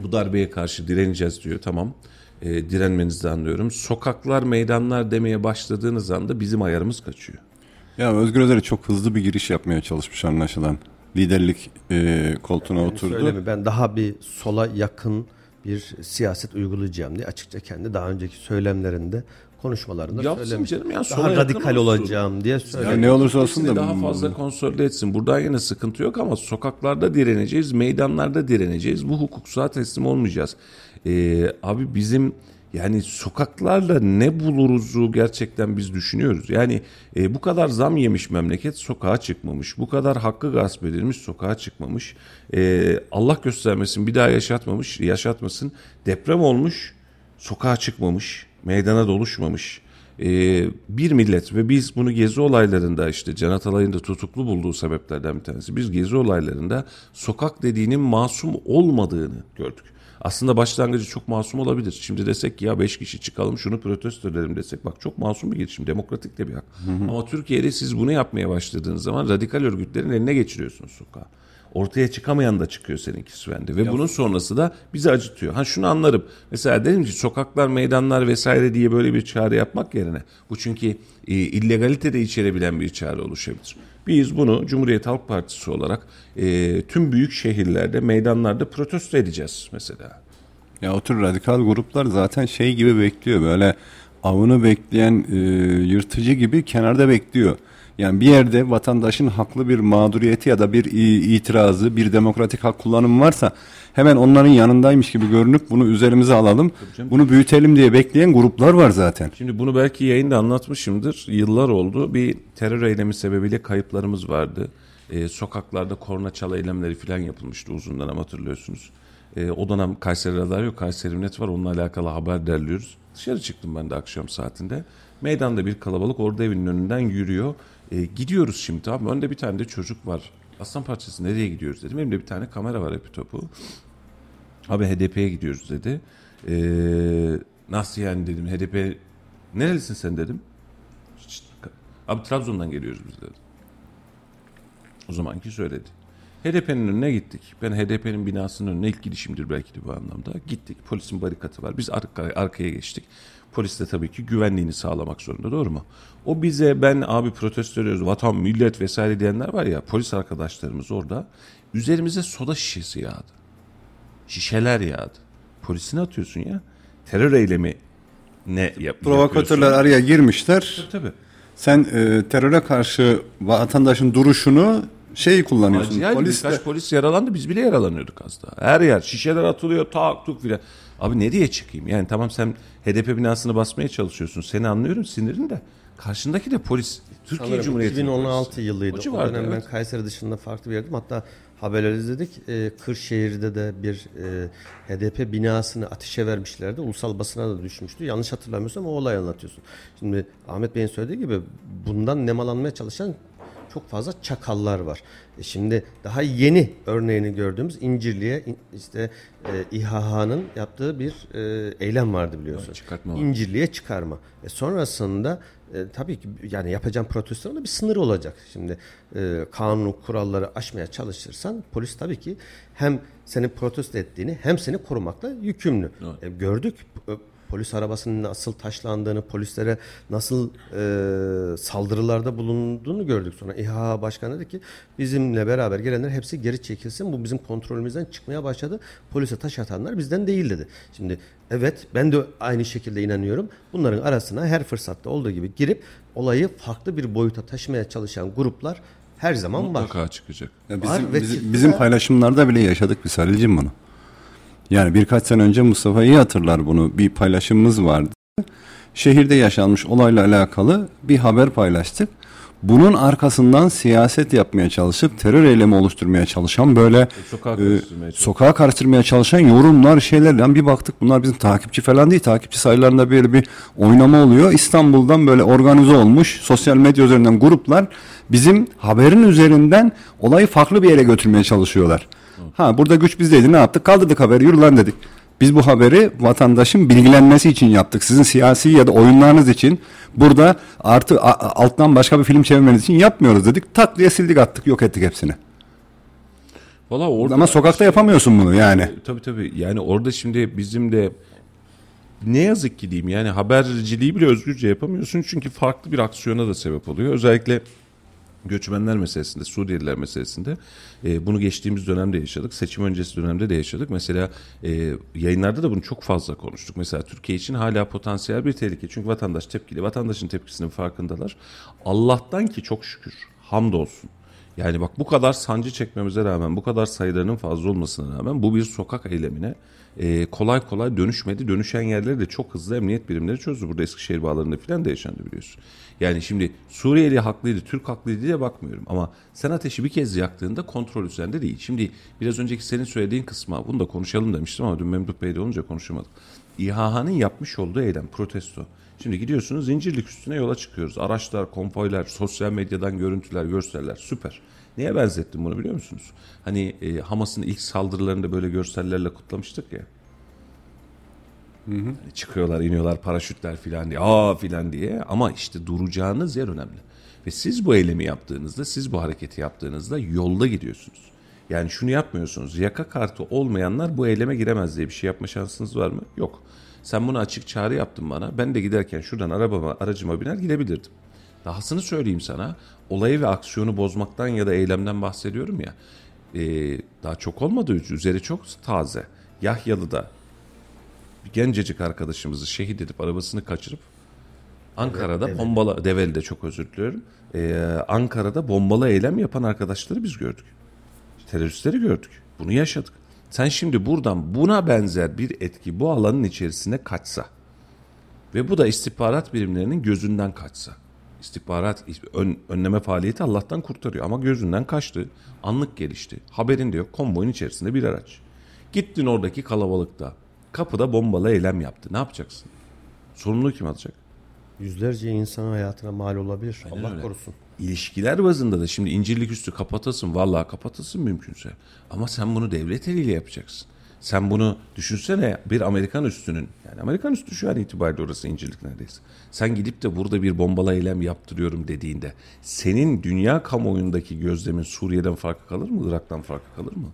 Bu darbeye karşı direneceğiz diyor. Tamam. E, direnmenizi anlıyorum. Sokaklar, meydanlar demeye başladığınız anda bizim ayarımız kaçıyor. Ya Özgür Özel çok hızlı bir giriş yapmaya çalışmış anlaşılan. Liderlik e, koltuğuna Yani oturdu. söylemi, ben daha bir sola yakın bir siyaset uygulayacağım diye açıkça kendi daha önceki söylemlerinde konuşmalarında Yapsın söylemiş. canım ya, daha radikal olsun. olacağım diye söylemiş. ne olursa olsun da daha fazla konsolide etsin. Burada yine sıkıntı yok ama sokaklarda direneceğiz, meydanlarda direneceğiz. Bu hukuksal teslim olmayacağız. Ee, abi bizim yani sokaklarla ne buluruzu gerçekten biz düşünüyoruz. Yani e, bu kadar zam yemiş memleket sokağa çıkmamış. Bu kadar hakkı gasp edilmiş sokağa çıkmamış. E, Allah göstermesin bir daha yaşatmamış, yaşatmasın. Deprem olmuş, sokağa çıkmamış, meydana doluşmamış. Ee, bir millet ve biz bunu gezi olaylarında işte Can Atalay'ın da tutuklu bulduğu sebeplerden bir tanesi. Biz gezi olaylarında sokak dediğinin masum olmadığını gördük. Aslında başlangıcı çok masum olabilir. Şimdi desek ki ya beş kişi çıkalım şunu protesto edelim desek. Bak çok masum bir girişim. Demokratik de bir hak. Ama Türkiye'de siz bunu yapmaya başladığınız zaman radikal örgütlerin eline geçiriyorsunuz sokağa. Ortaya çıkamayan da çıkıyor seninkisi bende. Ve bunun sonrası da bizi acıtıyor. Ha şunu anlarım. Mesela dedim ki sokaklar, meydanlar vesaire diye böyle bir çağrı yapmak yerine bu çünkü e, illegalite de içerebilen bir çağrı oluşabilir. Biz bunu Cumhuriyet Halk Partisi olarak e, tüm büyük şehirlerde, meydanlarda protesto edeceğiz mesela. Ya o tür radikal gruplar zaten şey gibi bekliyor böyle avını bekleyen e, yırtıcı gibi kenarda bekliyor. Yani bir yerde vatandaşın haklı bir mağduriyeti ya da bir itirazı, bir demokratik hak kullanımı varsa hemen onların yanındaymış gibi görünüp bunu üzerimize alalım, bunu büyütelim diye bekleyen gruplar var zaten. Şimdi bunu belki yayında anlatmışımdır. Yıllar oldu. Bir terör eylemi sebebiyle kayıplarımız vardı. Ee, sokaklarda korna çal eylemleri falan yapılmıştı uzun dönem hatırlıyorsunuz. Ee, o dönem Kayseri Radar yok. Kayseri Net var. Onunla alakalı haber derliyoruz. Dışarı çıktım ben de akşam saatinde. Meydanda bir kalabalık orada evinin önünden yürüyor. Ee, gidiyoruz şimdi abi. Önde bir tane de çocuk var. Aslan parçası nereye gidiyoruz dedim. Elimde bir tane kamera var epitopu. Abi HDP'ye gidiyoruz dedi. Ee, nasıl yani dedim. HDP nerelisin sen dedim. Abi Trabzon'dan geliyoruz biz dedi. O zamanki söyledi. HDP'nin önüne gittik. Ben HDP'nin binasının önüne ilk gidişimdir belki de bu anlamda. Gittik. Polisin barikatı var. Biz arka, arkaya geçtik. Polis de tabii ki güvenliğini sağlamak zorunda doğru mu? O bize ben abi protesto ediyoruz vatan millet vesaire diyenler var ya polis arkadaşlarımız orada üzerimize soda şişesi yağdı. Şişeler yağdı. Polisine atıyorsun ya. Terör eylemi ne yap Provokatörler araya girmişler. Tabii tabii. Sen e, teröre karşı vatandaşın duruşunu şey kullanıyorsun. Yani Polis de- birkaç polis yaralandı biz bile yaralanıyorduk az daha. Her yer şişeler atılıyor tak tuk filan. Abi ne diye çıkayım? Yani tamam sen HDP binasını basmaya çalışıyorsun. Seni anlıyorum sinirin de. Karşındaki de polis. Türkiye Sanırım Cumhuriyeti 2016 yılıydı. O O, civarda, dönem ben evet. Kayseri dışında farklı bir yerdim. Hatta haberler izledik. Ee, Kırşehir'de de bir e, HDP binasını ateşe vermişlerdi. Ulusal basına da düşmüştü. Yanlış hatırlamıyorsam o olayı anlatıyorsun. Şimdi Ahmet Bey'in söylediği gibi bundan nemalanmaya çalışan çok fazla çakallar var. E şimdi daha yeni örneğini gördüğümüz İncirli'ye in- işte e, İHH'nın yaptığı bir e, eylem vardı biliyorsun. Evet, çıkartma var. İncirli'ye çıkarma. E sonrasında e, tabii ki yani yapacağım protestonun da bir sınırı olacak. Şimdi e, kanun kuralları aşmaya çalışırsan polis tabii ki hem senin protesto ettiğini hem seni korumakla yükümlü. E, gördük polis arabasının nasıl taşlandığını, polislere nasıl e, saldırılarda bulunduğunu gördük sonra. İHA Başkanı dedi ki bizimle beraber gelenler hepsi geri çekilsin. Bu bizim kontrolümüzden çıkmaya başladı. Polise taş atanlar bizden değil dedi. Şimdi evet ben de aynı şekilde inanıyorum. Bunların arasına her fırsatta olduğu gibi girip olayı farklı bir boyuta taşımaya çalışan gruplar her zaman var. Mutlaka çıkacak. Ya Var bizim, ve bizim, çıktı bizim da- paylaşımlarda bile yaşadık biz Halil'cim bunu. Yani birkaç sene önce Mustafa iyi hatırlar bunu. Bir paylaşımımız vardı. Şehirde yaşanmış olayla alakalı bir haber paylaştık. Bunun arkasından siyaset yapmaya çalışıp terör eylemi oluşturmaya çalışan böyle Sokağa e, karıştırmaya çalışan. sokağa karıştırmaya çalışan yorumlar şeyler. Yani bir baktık bunlar bizim takipçi falan değil. Takipçi sayılarında böyle bir oynama oluyor. İstanbul'dan böyle organize olmuş sosyal medya üzerinden gruplar bizim haberin üzerinden olayı farklı bir yere götürmeye çalışıyorlar. Ha burada güç bizdeydi ne yaptık? Kaldırdık haberi yürü lan dedik. Biz bu haberi vatandaşın bilgilenmesi için yaptık. Sizin siyasi ya da oyunlarınız için burada artı a- alttan başka bir film çevirmeniz için yapmıyoruz dedik. Tak diye sildik attık yok ettik hepsini. Valla orada Ama sokakta yapamıyorsun bunu yani. Tabii tabii. Yani orada şimdi bizim de ne yazık ki diyeyim yani haberciliği bile özgürce yapamıyorsun çünkü farklı bir aksiyona da sebep oluyor. Özellikle göçmenler meselesinde, Suriyeliler meselesinde e, bunu geçtiğimiz dönemde yaşadık. Seçim öncesi dönemde de yaşadık. Mesela e, yayınlarda da bunu çok fazla konuştuk. Mesela Türkiye için hala potansiyel bir tehlike. Çünkü vatandaş tepkili. Vatandaşın tepkisinin farkındalar. Allah'tan ki çok şükür hamdolsun. Yani bak bu kadar sancı çekmemize rağmen, bu kadar sayılarının fazla olmasına rağmen bu bir sokak eylemine e, kolay kolay dönüşmedi. Dönüşen yerleri de çok hızlı emniyet birimleri çözdü. Burada Eskişehir bağlarında falan da yaşandı biliyorsun. Yani şimdi Suriyeli haklıydı, Türk haklıydı diye bakmıyorum. Ama sen ateşi bir kez yaktığında kontrol üzerinde değil. Şimdi biraz önceki senin söylediğin kısma bunu da konuşalım demiştim ama dün Memduh Bey'de olunca konuşamadık. İHH'nın yapmış olduğu eylem, protesto. Şimdi gidiyorsunuz zincirlik üstüne yola çıkıyoruz. Araçlar, konvoylar, sosyal medyadan görüntüler, görseller süper. Neye benzettim bunu biliyor musunuz? Hani e, Hamas'ın ilk saldırılarında böyle görsellerle kutlamıştık ya. Hani çıkıyorlar, iniyorlar, paraşütler filan diye, aa filan diye. Ama işte duracağınız yer önemli. Ve siz bu eylemi yaptığınızda, siz bu hareketi yaptığınızda yolda gidiyorsunuz. Yani şunu yapmıyorsunuz. Yaka kartı olmayanlar bu eyleme giremez diye bir şey yapma şansınız var mı? Yok. Sen bunu açık çağrı yaptın bana. Ben de giderken şuradan arabama, aracıma biner gidebilirdim. Dahasını söyleyeyim sana. Olayı ve aksiyonu bozmaktan ya da eylemden bahsediyorum ya. Ee, daha çok olmadı. Üzeri çok taze. Yahyalı'da bir gencecik arkadaşımızı şehit edip arabasını kaçırıp Ankara'da bombalı Develi'de çok özür diliyorum. Ee, Ankara'da bombalı eylem yapan arkadaşları biz gördük. Teröristleri gördük. Bunu yaşadık. Sen şimdi buradan buna benzer bir etki bu alanın içerisine kaçsa ve bu da istihbarat birimlerinin gözünden kaçsa. İstihbarat ön, önleme faaliyeti Allah'tan kurtarıyor ama gözünden kaçtı. Anlık gelişti. Haberin de yok. Konvoyun içerisinde bir araç. Gittin oradaki kalabalıkta. Kapıda bombalı eylem yaptı. Ne yapacaksın? Sorumluluğu kim alacak? Yüzlerce insan hayatına mal olabilir. Allah öyle. korusun. İlişkiler bazında da şimdi incirlik üstü kapatasın. Vallahi kapatasın mümkünse. Ama sen bunu devlet eliyle yapacaksın. Sen bunu düşünsene bir Amerikan üstünün yani Amerikan üstü şu an itibariyle orası incirlik neredeyse. Sen gidip de burada bir bombalı eylem yaptırıyorum dediğinde senin dünya kamuoyundaki gözlemin Suriye'den farkı kalır mı? Irak'tan farkı kalır mı?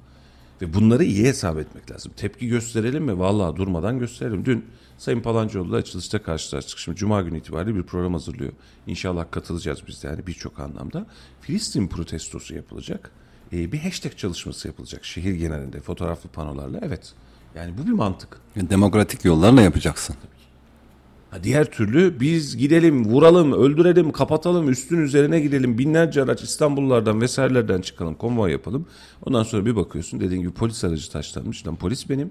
Ve bunları iyi hesap etmek lazım. Tepki gösterelim mi? Vallahi durmadan gösterelim. Dün Sayın Palancıoğlu'la açılışta karşılaştık. Şimdi Cuma günü itibariyle bir program hazırlıyor. İnşallah katılacağız biz de yani birçok anlamda. Filistin protestosu yapılacak. Ee, bir hashtag çalışması yapılacak şehir genelinde fotoğraflı panolarla. Evet yani bu bir mantık. Demokratik yollarla yapacaksın. Diğer türlü biz gidelim, vuralım, öldürelim, kapatalım, üstün üzerine gidelim, binlerce araç İstanbullardan vesairelerden çıkalım, konvoy yapalım. Ondan sonra bir bakıyorsun dediğin gibi polis aracı taşlanmış. Lan polis benim.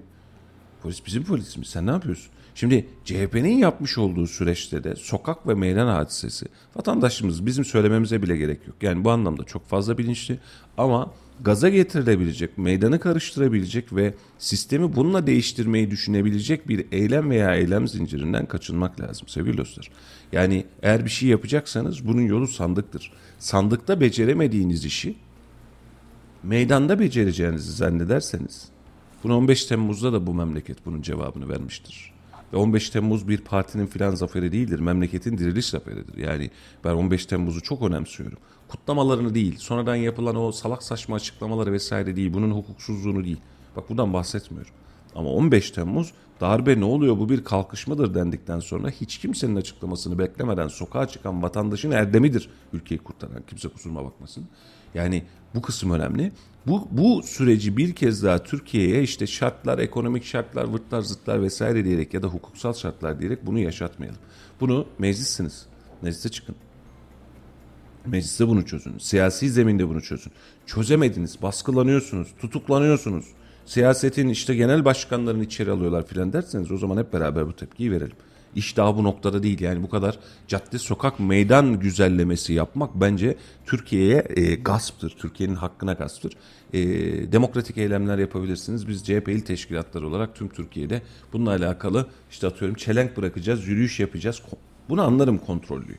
Polis bizim polisimiz. Sen ne yapıyorsun? Şimdi CHP'nin yapmış olduğu süreçte de sokak ve meydan hadisesi vatandaşımız bizim söylememize bile gerek yok. Yani bu anlamda çok fazla bilinçli ama gaza getirilebilecek, meydanı karıştırabilecek ve sistemi bununla değiştirmeyi düşünebilecek bir eylem veya eylem zincirinden kaçınmak lazım sevgili dostlar. Yani eğer bir şey yapacaksanız bunun yolu sandıktır. Sandıkta beceremediğiniz işi meydanda becereceğinizi zannederseniz bunu 15 Temmuz'da da bu memleket bunun cevabını vermiştir. Ve 15 Temmuz bir partinin filan zaferi değildir. Memleketin diriliş zaferidir. Yani ben 15 Temmuz'u çok önemsiyorum. Kutlamalarını değil, sonradan yapılan o salak saçma açıklamaları vesaire değil, bunun hukuksuzluğunu değil. Bak buradan bahsetmiyorum. Ama 15 Temmuz darbe ne oluyor bu bir kalkışmadır dendikten sonra hiç kimsenin açıklamasını beklemeden sokağa çıkan vatandaşın erdemidir ülkeyi kurtaran. Kimse kusuruma bakmasın. Yani bu kısım önemli. Bu, bu süreci bir kez daha Türkiye'ye işte şartlar, ekonomik şartlar, vırtlar, zıtlar vesaire diyerek ya da hukuksal şartlar diyerek bunu yaşatmayalım. Bunu meclissiniz. Meclise çıkın. Mecliste bunu çözün. Siyasi zeminde bunu çözün. Çözemediniz, baskılanıyorsunuz, tutuklanıyorsunuz. Siyasetin işte genel başkanlarını içeri alıyorlar filan derseniz o zaman hep beraber bu tepkiyi verelim. İş daha bu noktada değil yani bu kadar cadde sokak meydan güzellemesi yapmak bence Türkiye'ye e, gasptır. Türkiye'nin hakkına gasptır. E, demokratik eylemler yapabilirsiniz. Biz CHP il teşkilatları olarak tüm Türkiye'de bununla alakalı işte atıyorum çelenk bırakacağız, yürüyüş yapacağız. Bunu anlarım kontrollü.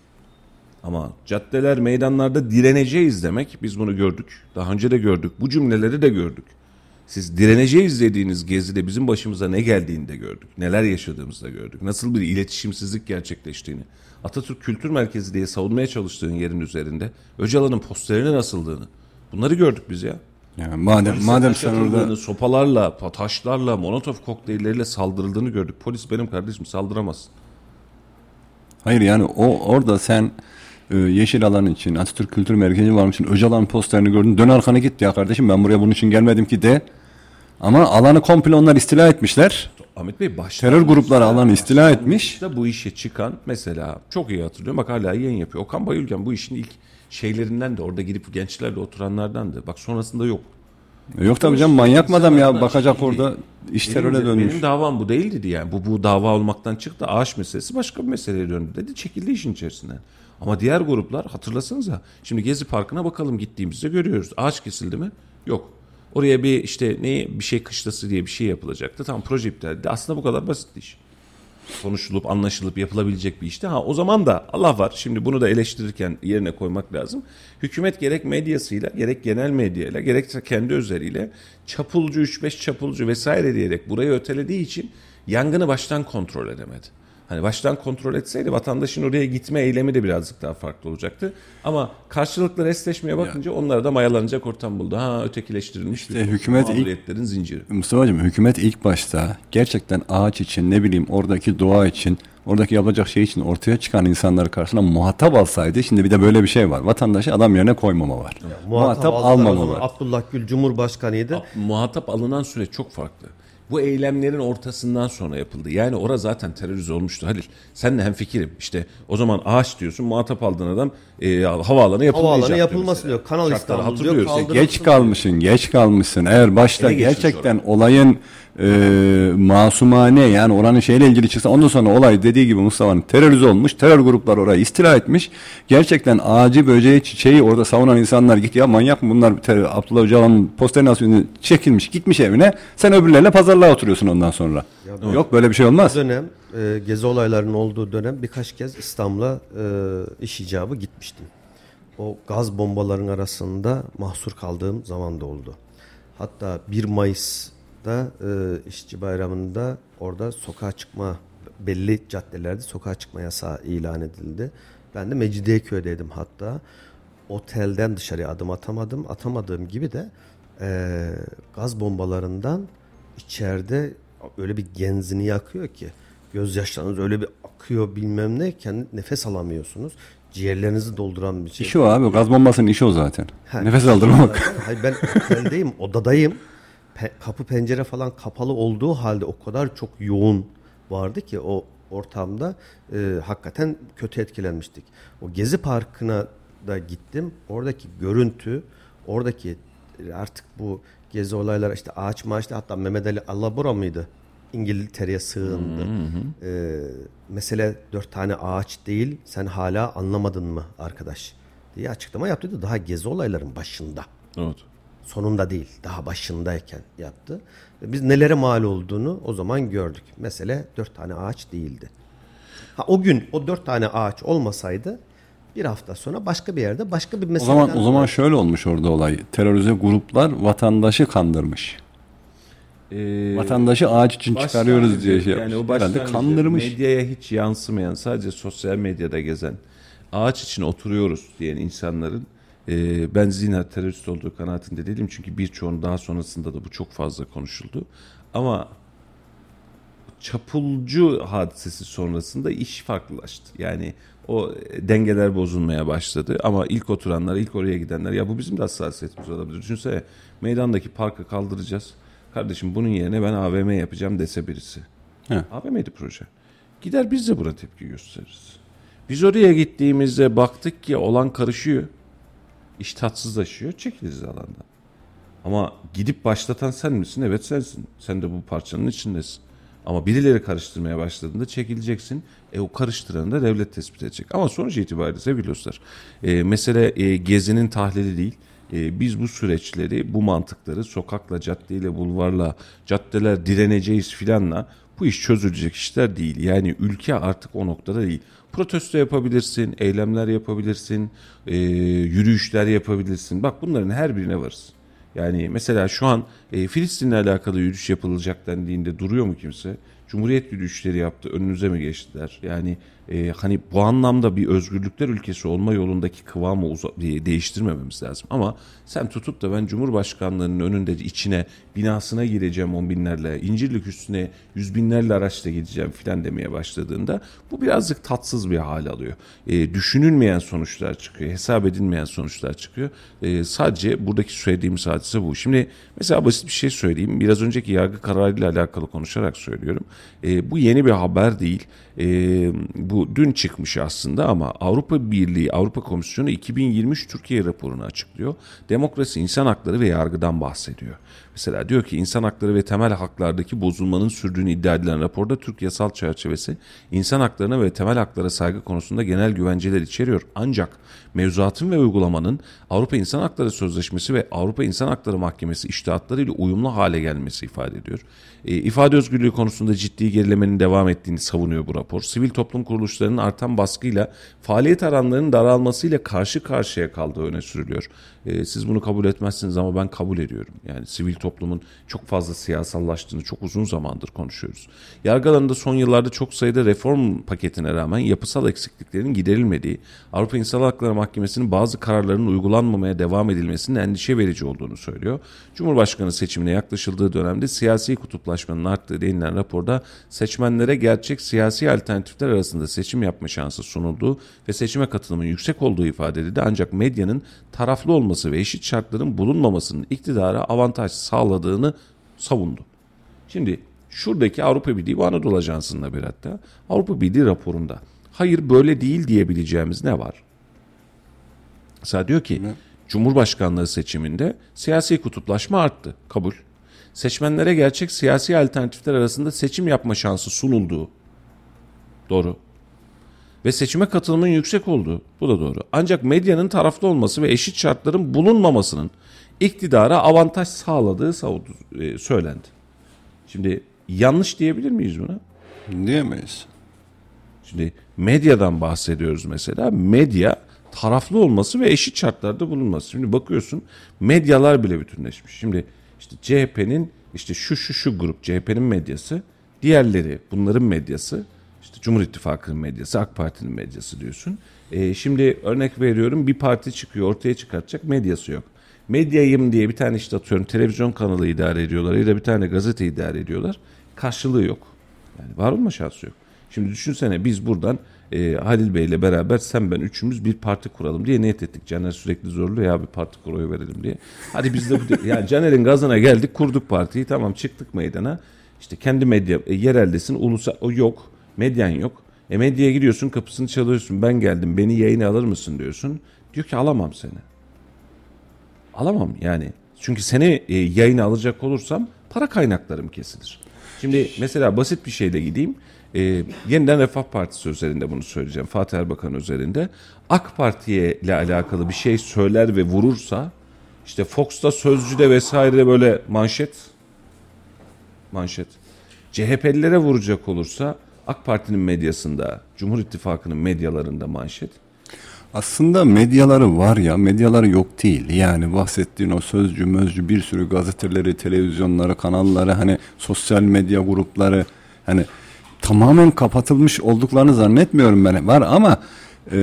Ama caddeler, meydanlarda direneceğiz demek biz bunu gördük. Daha önce de gördük. Bu cümleleri de gördük. Siz direneceğiz dediğiniz gezide bizim başımıza ne geldiğini de gördük. Neler yaşadığımızı da gördük. Nasıl bir iletişimsizlik gerçekleştiğini. Atatürk Kültür Merkezi diye savunmaya çalıştığın yerin üzerinde Öcalan'ın posterini nasıldığını. Bunları gördük biz ya. Yani madem Polise madem sen orada sopalarla, taşlarla, molotof kokteylleriyle saldırıldığını gördük. Polis benim kardeşim saldıramaz. hayır yani o orada sen e, yeşil alan için Atatürk Kültür Merkezi varmış için Öcalan posterini gördün dön arkana git ya kardeşim ben buraya bunun için gelmedim ki de ama alanı komple onlar istila etmişler. Ahmet Bey başta Terör grupları alanı istila etmiş. İşte bu işe çıkan mesela çok iyi hatırlıyorum bak hala yayın yapıyor. Okan Bayülgen bu işin ilk şeylerinden de orada gidip gençlerle oturanlardandı. Bak sonrasında yok. E, Yok tabii canım manyak mı adam ya bakacak şey orada iş teröre dönmüş. Benim davam bu değil dedi yani. Bu, bu dava olmaktan çıktı. Ağaç meselesi başka bir meseleye döndü dedi. Çekildi işin içerisinden. Ama diğer gruplar hatırlasanıza. Şimdi Gezi Parkı'na bakalım gittiğimizde görüyoruz. Ağaç kesildi mi? Yok. Oraya bir işte ne bir şey kışlası diye bir şey yapılacaktı. Tam proje iptal edildi. Aslında bu kadar basit iş. Konuşulup anlaşılıp yapılabilecek bir işti. Ha o zaman da Allah var. Şimdi bunu da eleştirirken yerine koymak lazım. Hükümet gerek medyasıyla gerek genel medyayla gerekse kendi özeliyle çapulcu 3-5 çapulcu vesaire diyerek burayı ötelediği için yangını baştan kontrol edemedi. Hani baştan kontrol etseydi vatandaşın oraya gitme eylemi de birazcık daha farklı olacaktı. Ama karşılıklı restleşmeye bakınca onlara da mayalanacak ortam buldu. Ha ötekileştirilmiş bir hükümet ilk- zinciri. Mustafa'cığım hükümet ilk başta gerçekten ağaç için ne bileyim oradaki doğa için oradaki yapılacak şey için ortaya çıkan insanları karşısına muhatap alsaydı şimdi bir de böyle bir şey var. Vatandaşı adam yerine koymama var. muhatap aldılar. O almama var. Abdullah Gül Cumhurbaşkanıydı. muhatap alınan süre çok farklı. Bu eylemlerin ortasından sonra yapıldı. Yani ora zaten terörize olmuştu Halil. Senle hem fikirim. İşte o zaman ağaç diyorsun muhatap aldığın adam e, havaalanı yapılmayacak. Havaalanı mesela. diyor. Kanal İstanbul diyor. Geç kalmışsın, geç kalmışsın. Eğer başta Ele gerçekten olayın e, masumane yani oranın şeyle ilgili çıksa ondan sonra olay dediği gibi Mustafa'nın terörize olmuş. Terör grupları orayı istila etmiş. Gerçekten ağacı, böceği, çiçeği orada savunan insanlar git ya manyak mı bunlar terör, Abdullah Öcalan'ın posterini asıyor, çekilmiş gitmiş evine. Sen öbürlerle pazarlığa oturuyorsun ondan sonra. Yok böyle bir şey olmaz. O dönem e, gezi olaylarının olduğu dönem birkaç kez İstanbul'a e, iş icabı gitmiştim. O gaz bombaların arasında mahsur kaldığım zaman da oldu. Hatta 1 Mayıs da e, işçi bayramında orada sokağa çıkma belli caddelerde sokağa çıkma yasağı ilan edildi. Ben de Mecidiyeköy'deydim hatta. Otelden dışarıya adım atamadım. Atamadığım gibi de e, gaz bombalarından içeride öyle bir genzini yakıyor ki gözyaşlarınız öyle bir akıyor bilmem ne kendi nefes alamıyorsunuz. Ciğerlerinizi dolduran bir şey. İşi o abi. Gaz bombasının işi o zaten. Ha, Nefes aldırmamak. Hayır ben oteldeyim, odadayım. Pe- kapı pencere falan kapalı olduğu halde o kadar çok yoğun vardı ki o ortamda e, hakikaten kötü etkilenmiştik. O Gezi Parkı'na da gittim. Oradaki görüntü, oradaki e, artık bu gezi olayları işte ağaç maaşta hatta Mehmet Ali Allabora mıydı? İngiltere'ye sığındı. E, mesele dört tane ağaç değil sen hala anlamadın mı arkadaş diye açıklama yaptıydı. Daha gezi olayların başında Evet. sonunda değil daha başındayken yaptı. Biz nelere mal olduğunu o zaman gördük. Mesele dört tane ağaç değildi. Ha, o gün o dört tane ağaç olmasaydı bir hafta sonra başka bir yerde başka bir O mesele. zaman o zaman şöyle olmuş orada olay. Terörize gruplar vatandaşı kandırmış. Ee, Vatandaşı ağaç için çıkarıyoruz diye şey yani yapmış. o Herhalde başlangıcı kandırmış. Medyaya hiç yansımayan sadece sosyal medyada gezen ağaç için oturuyoruz diyen insanların e, ben zina terörist olduğu kanaatinde değilim. Çünkü birçoğunun daha sonrasında da bu çok fazla konuşuldu. Ama çapulcu hadisesi sonrasında iş farklılaştı. Yani o dengeler bozulmaya başladı ama ilk oturanlar, ilk oraya gidenler ya bu bizim de hassasiyetimiz olabilir. Düşünsene meydandaki parkı kaldıracağız. Kardeşim bunun yerine ben AVM yapacağım dese birisi. He. AVM'di proje. Gider biz de buna tepki gösteririz. Biz oraya gittiğimizde baktık ki olan karışıyor. İş tatsızlaşıyor. Çekiliriz alandan. Ama gidip başlatan sen misin? Evet sensin. Sen de bu parçanın içindesin. Ama birileri karıştırmaya başladığında çekileceksin. E o karıştıranı da devlet tespit edecek. Ama sonuç itibariyle sevgili dostlar. E, mesele e, gezinin tahlili değil. E, biz bu süreçleri, bu mantıkları sokakla, caddeyle, bulvarla, caddeler direneceğiz filanla bu iş çözülecek işler değil. Yani ülke artık o noktada değil. Protesto yapabilirsin, eylemler yapabilirsin, e, yürüyüşler yapabilirsin. Bak bunların her birine varız. Yani mesela şu an e, Filistin'le alakalı yürüyüş yapılacak dendiğinde duruyor mu kimse? Cumhuriyet yürüyüşleri yaptı, önünüze mi geçtiler? Yani e, hani bu anlamda bir özgürlükler ülkesi olma yolundaki kıvamı uza- değiştirmememiz lazım. Ama sen tutup da ben Cumhurbaşkanlığının önünde içine binasına gireceğim on binlerle, İncirlik üstüne yüz binlerle araçla gideceğim filan demeye başladığında bu birazcık tatsız bir hal alıyor. E, düşünülmeyen sonuçlar çıkıyor, hesap edilmeyen sonuçlar çıkıyor. E, sadece buradaki söylediğimiz hadise bu. Şimdi mesela basit bir şey söyleyeyim. Biraz önceki yargı kararıyla alakalı konuşarak söylüyorum. E, bu yeni bir haber değil. E, bu dün çıkmış aslında ama Avrupa Birliği, Avrupa Komisyonu 2023 Türkiye raporunu açıklıyor. Demokrasi, insan hakları ve yargıdan bahsediyor. Mesela diyor ki insan hakları ve temel haklardaki bozulmanın sürdüğünü iddia edilen raporda Türk yasal çerçevesi insan haklarına ve temel haklara saygı konusunda genel güvenceler içeriyor. Ancak mevzuatın ve uygulamanın Avrupa İnsan Hakları Sözleşmesi ve Avrupa İnsan Hakları Mahkemesi iştihatlarıyla uyumlu hale gelmesi ifade ediyor. E, ifade özgürlüğü konusunda ciddi gerilemenin devam ettiğini savunuyor bu rapor. Sivil toplum kuruluşlarının artan baskıyla faaliyet alanlarının daralmasıyla karşı karşıya kaldığı öne sürülüyor. E, siz bunu kabul etmezsiniz ama ben kabul ediyorum. Yani sivil toplumun çok fazla siyasallaştığını çok uzun zamandır konuşuyoruz. Yargı alanında son yıllarda çok sayıda reform paketine rağmen yapısal eksikliklerin giderilmediği, Avrupa İnsan Hakları Mahkemesi'nin bazı kararlarının uygulanmamaya devam edilmesinin endişe verici olduğunu söylüyor. Cumhurbaşkanı seçimine yaklaşıldığı dönemde siyasi kutuplaşmanın arttığı denilen raporda seçmenlere gerçek siyasi alternatifler arasında seçim yapma şansı sunulduğu ve seçime katılımın yüksek olduğu ifade edildi. Ancak medyanın taraflı olması ve eşit şartların bulunmamasının iktidara avantaj sağladığını savundu. Şimdi şuradaki Avrupa Birliği bu Anadolu Ajansı'nın haberi hatta Avrupa Birliği raporunda hayır böyle değil diyebileceğimiz ne var? Mesela diyor ki Cumhurbaşkanlığı seçiminde siyasi kutuplaşma arttı. Kabul. Seçmenlere gerçek siyasi alternatifler arasında seçim yapma şansı sunulduğu. Doğru. Ve seçime katılımın yüksek olduğu. Bu da doğru. Ancak medyanın taraflı olması ve eşit şartların bulunmamasının iktidara avantaj sağladığı e, söylendi. Şimdi yanlış diyebilir miyiz buna? Diyemeyiz. Şimdi medyadan bahsediyoruz mesela. Medya taraflı olması ve eşit şartlarda bulunması. Şimdi bakıyorsun medyalar bile bütünleşmiş. Şimdi işte CHP'nin işte şu şu şu grup CHP'nin medyası, diğerleri bunların medyası, işte Cumhur İttifakı'nın medyası, AK Parti'nin medyası diyorsun. E, şimdi örnek veriyorum bir parti çıkıyor ortaya çıkartacak medyası yok. Medyayım diye bir tane işte atıyorum televizyon kanalı idare ediyorlar ya da bir tane gazete idare ediyorlar. Karşılığı yok. Yani var olma şansı yok. Şimdi düşünsene biz buradan e, Halil Bey ile beraber sen ben üçümüz bir parti kuralım diye niyet ettik. Caner sürekli zorluyor ya bir parti kuruyor verelim diye. Hadi biz de bu (laughs) yani Caner'in gazına geldik kurduk partiyi tamam çıktık meydana. İşte kendi medya e, yereldesin ulusal o yok medyan yok. E medyaya gidiyorsun kapısını çalıyorsun ben geldim beni yayına alır mısın diyorsun. Diyor ki alamam seni. Alamam yani. Çünkü seni e, yayına alacak olursam para kaynaklarım kesilir. Şimdi mesela basit bir şeyle gideyim. E, yeniden Refah Partisi üzerinde bunu söyleyeceğim. Fatih Erbakan üzerinde. AK Parti'ye ile alakalı bir şey söyler ve vurursa işte Fox'ta Sözcü'de vesairede böyle manşet manşet. CHP'lilere vuracak olursa AK Parti'nin medyasında, Cumhur İttifakı'nın medyalarında manşet. Aslında medyaları var ya, medyaları yok değil. Yani bahsettiğin o sözcü, mözcü bir sürü gazeteleri, televizyonları, kanalları, hani sosyal medya grupları hani tamamen kapatılmış olduklarını zannetmiyorum ben. Var ama e,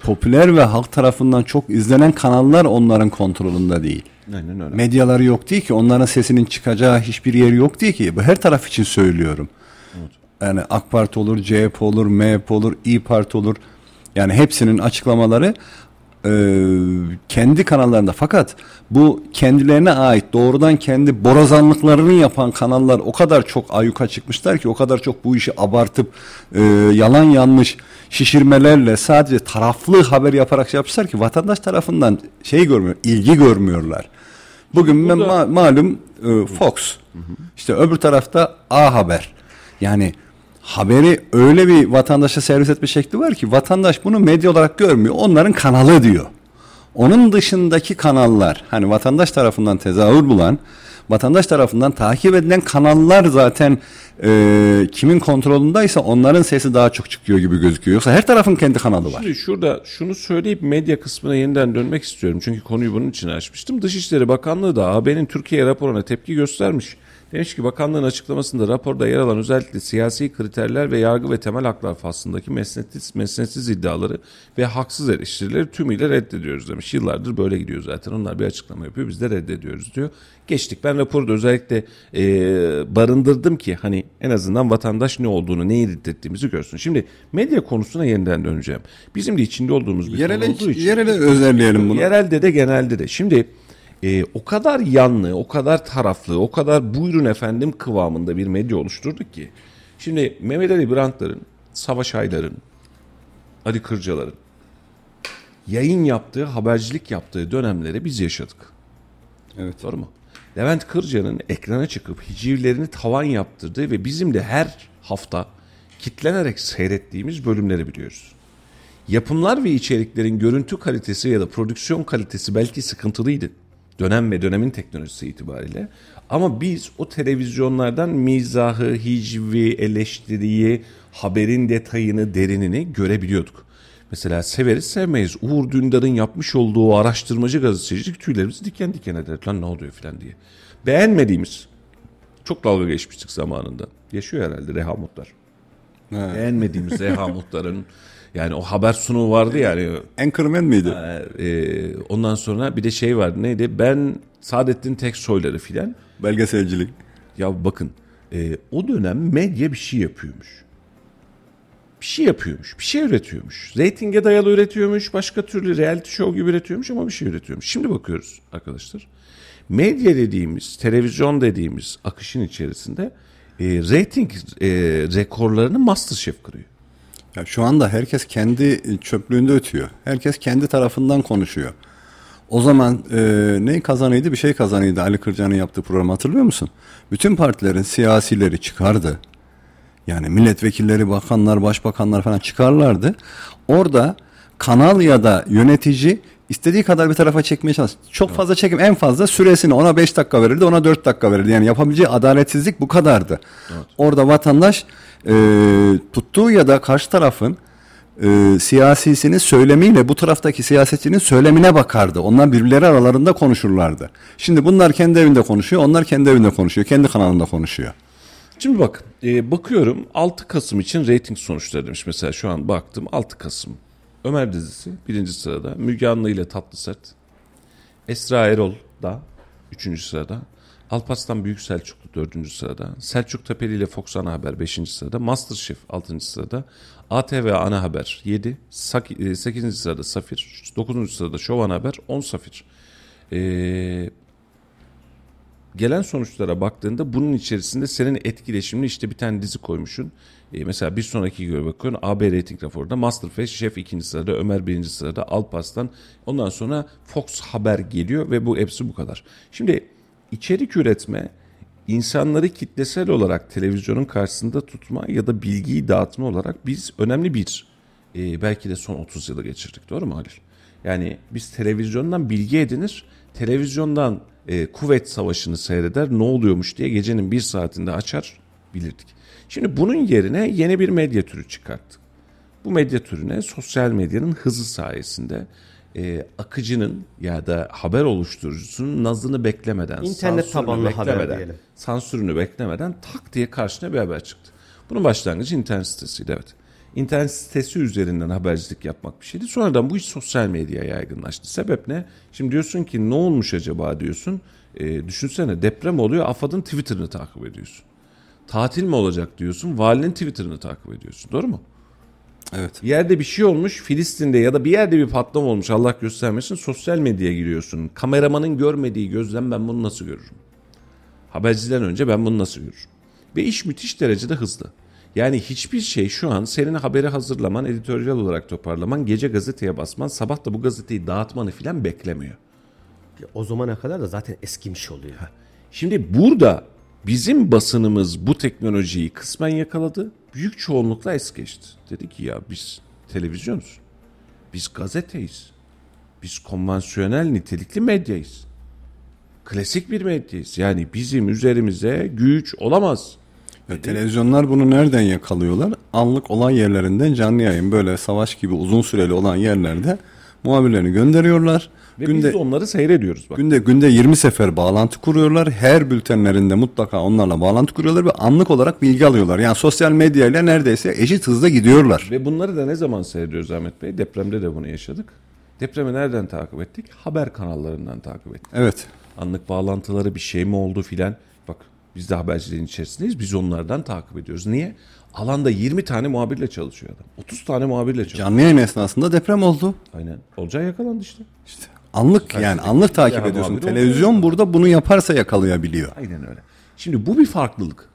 popüler ve halk tarafından çok izlenen kanallar onların kontrolünde değil. Aynen öyle. Medyaları yok değil ki, onların sesinin çıkacağı hiçbir yeri yok değil ki. Bu her taraf için söylüyorum. Yani AK Parti olur, CHP olur, MHP olur, İyi Parti olur. Yani hepsinin açıklamaları e, kendi kanallarında. Fakat bu kendilerine ait doğrudan kendi borazanlıklarını yapan kanallar o kadar çok ayyuka çıkmışlar ki o kadar çok bu işi abartıp e, yalan yanlış şişirmelerle sadece taraflı haber yaparak şey yapmışlar ki vatandaş tarafından şey görmüyor, ilgi görmüyorlar. Bugün ben ma- malum e, Fox. işte öbür tarafta A Haber. Yani haberi öyle bir vatandaşa servis etme şekli var ki vatandaş bunu medya olarak görmüyor. Onların kanalı diyor. Onun dışındaki kanallar hani vatandaş tarafından tezahür bulan, vatandaş tarafından takip edilen kanallar zaten e, kimin kontrolündeyse onların sesi daha çok çıkıyor gibi gözüküyor. Yoksa her tarafın kendi kanalı var. Şimdi şurada şunu söyleyip medya kısmına yeniden dönmek istiyorum. Çünkü konuyu bunun için açmıştım. Dışişleri Bakanlığı da AB'nin Türkiye raporuna tepki göstermiş. Demiş ki bakanlığın açıklamasında raporda yer alan özellikle siyasi kriterler ve yargı ve temel haklar faslındaki mesnetsiz, mesnetsiz iddiaları ve haksız eleştirileri tümüyle reddediyoruz demiş. Yıllardır böyle gidiyor zaten. Onlar bir açıklama yapıyor biz de reddediyoruz diyor. Geçtik ben raporu da özellikle e, barındırdım ki hani en azından vatandaş ne olduğunu neyi reddettiğimizi görsün. Şimdi medya konusuna yeniden döneceğim. Bizim de içinde olduğumuz bir Yerele, konu olduğu için. yerele özelleyelim bunu. Yerelde de genelde de. Şimdi e, o kadar yanlı, o kadar taraflı, o kadar buyurun efendim kıvamında bir medya oluşturduk ki. Şimdi Mehmet Ali Brandt'ların, Savaş Aydar'ın, Ali Kırcalar'ın yayın yaptığı, habercilik yaptığı dönemleri biz yaşadık. Evet. Doğru mu? Levent Kırca'nın ekrana çıkıp hicivlerini tavan yaptırdığı ve bizim de her hafta kitlenerek seyrettiğimiz bölümleri biliyoruz. Yapımlar ve içeriklerin görüntü kalitesi ya da prodüksiyon kalitesi belki sıkıntılıydı. Dönem ve dönemin teknolojisi itibariyle. Ama biz o televizyonlardan mizahı, hicvi, eleştiriyi, haberin detayını, derinini görebiliyorduk. Mesela severiz sevmeyiz. Uğur Dündar'ın yapmış olduğu araştırmacı gazetecilik tüylerimizi diken diken eder. Lan ne oluyor falan diye. Beğenmediğimiz, çok dalga geçmiştik zamanında. Yaşıyor herhalde Reha Muhtar. Beğenmediğimiz Reha Muhtar'ın (laughs) yani o haber sunumu vardı yani. Anchorman miydi? Ee, ondan sonra bir de şey vardı neydi? Ben Saadettin Teksoyları filan. Belgeselcilik. Ya bakın e, o dönem medya bir şey yapıyormuş. Bir şey yapıyormuş. Bir şey üretiyormuş. Ratinge dayalı üretiyormuş. Başka türlü reality show gibi üretiyormuş ama bir şey üretiyormuş. Şimdi bakıyoruz arkadaşlar. Medya dediğimiz, televizyon dediğimiz akışın içerisinde e, rating e, rekorlarını Masterchef kırıyor. Ya şu anda herkes kendi çöplüğünde ötüyor. Herkes kendi tarafından konuşuyor. O zaman e, ne kazanıydı? Bir şey kazanıydı Ali Kırca'nın yaptığı program hatırlıyor musun? Bütün partilerin siyasileri çıkardı. Yani milletvekilleri, bakanlar, başbakanlar falan çıkarlardı. Orada kanal ya da yönetici istediği kadar bir tarafa çekmeye çalıştı. Çok fazla çekim en fazla süresini ona 5 dakika verirdi ona 4 dakika verirdi. Yani yapabileceği adaletsizlik bu kadardı. Orada vatandaş e, tuttuğu ya da karşı tarafın e, siyasisinin söylemiyle bu taraftaki siyasetçinin söylemine bakardı. Onlar birbirleri aralarında konuşurlardı. Şimdi bunlar kendi evinde konuşuyor, onlar kendi evinde konuşuyor, kendi kanalında konuşuyor. Şimdi bak e, bakıyorum 6 Kasım için reyting sonuçları demiş. Mesela şu an baktım 6 Kasım. Ömer dizisi birinci sırada. Müge Anlı ile Tatlı Sert. Esra Erol da üçüncü sırada. Alparslan Büyük Selçuklu dördüncü sırada. Selçuk Tepeli ile Fox Ana Haber beşinci sırada. Masterchef altıncı sırada. ATV Ana Haber 7. 8. sırada Safir. 9. sırada Şov Ana Haber 10 Safir. Eee gelen sonuçlara baktığında bunun içerisinde senin etkileşimli işte bir tane dizi koymuşsun. E, mesela bir sonraki göre bakıyorsun AB rating raporunda Masterchef Şef ikinci sırada, Ömer birinci sırada, Alparslan. Ondan sonra Fox Haber geliyor ve bu hepsi bu kadar. Şimdi içerik üretme insanları kitlesel olarak televizyonun karşısında tutma ya da bilgiyi dağıtma olarak biz önemli bir e, belki de son 30 yılı geçirdik. Doğru mu Halil? Yani biz televizyondan bilgi edinir, televizyondan e, kuvvet savaşını seyreder ne oluyormuş diye gecenin bir saatinde açar bilirdik. Şimdi bunun yerine yeni bir medya türü çıkarttık. Bu medya türüne sosyal medyanın hızı sayesinde e, akıcının ya da haber oluşturucusunun nazını beklemeden, İnternet tabanlı haber diyelim. sansürünü beklemeden tak diye karşına bir haber çıktı. Bunun başlangıcı internet sitesiydi evet. İnternet sitesi üzerinden habercilik yapmak bir şeydi. Sonradan bu iş sosyal medyaya yaygınlaştı. Sebep ne? Şimdi diyorsun ki ne olmuş acaba diyorsun. E, düşünsene deprem oluyor AFAD'ın Twitter'ını takip ediyorsun. Tatil mi olacak diyorsun valinin Twitter'ını takip ediyorsun. Doğru mu? Evet. Bir yerde bir şey olmuş Filistin'de ya da bir yerde bir patlama olmuş Allah göstermesin sosyal medyaya giriyorsun. Kameramanın görmediği gözlem ben bunu nasıl görürüm? Haberciden önce ben bunu nasıl görürüm? Ve iş müthiş derecede hızlı. Yani hiçbir şey şu an senin haberi hazırlaman, editoryal olarak toparlaman, gece gazeteye basman, sabah da bu gazeteyi dağıtmanı filan beklemiyor. O zamana kadar da zaten eskimiş oluyor. Şimdi burada bizim basınımız bu teknolojiyi kısmen yakaladı. Büyük çoğunlukla es geçti. Dedi ki ya biz televizyonuz. Biz gazeteyiz. Biz konvansiyonel nitelikli medyayız. Klasik bir medyayız. Yani bizim üzerimize güç olamaz. Ve televizyonlar bunu nereden yakalıyorlar? Anlık olay yerlerinden canlı yayın böyle savaş gibi uzun süreli olan yerlerde muhabirlerini gönderiyorlar. Ve günde, biz de onları seyrediyoruz. Bak. Günde günde 20 sefer bağlantı kuruyorlar. Her bültenlerinde mutlaka onlarla bağlantı kuruyorlar ve anlık olarak bilgi alıyorlar. Yani sosyal medyayla neredeyse eşit hızda gidiyorlar. Ve bunları da ne zaman seyrediyoruz Ahmet Bey? Depremde de bunu yaşadık. Depremi nereden takip ettik? Haber kanallarından takip ettik. Evet. Anlık bağlantıları bir şey mi oldu filan. Bak biz de haberciliğin içerisindeyiz. Biz onlardan takip ediyoruz. Niye? Alanda 20 tane muhabirle çalışıyor adam. 30 tane muhabirle çalışıyor. Canlı yayın esnasında deprem oldu. Aynen. Olacağı yakalandı işte. İşte anlık yani anlık takip ediyorsun. Televizyon burada bunu yaparsa yakalayabiliyor. Aynen öyle. Şimdi bu bir farklılık.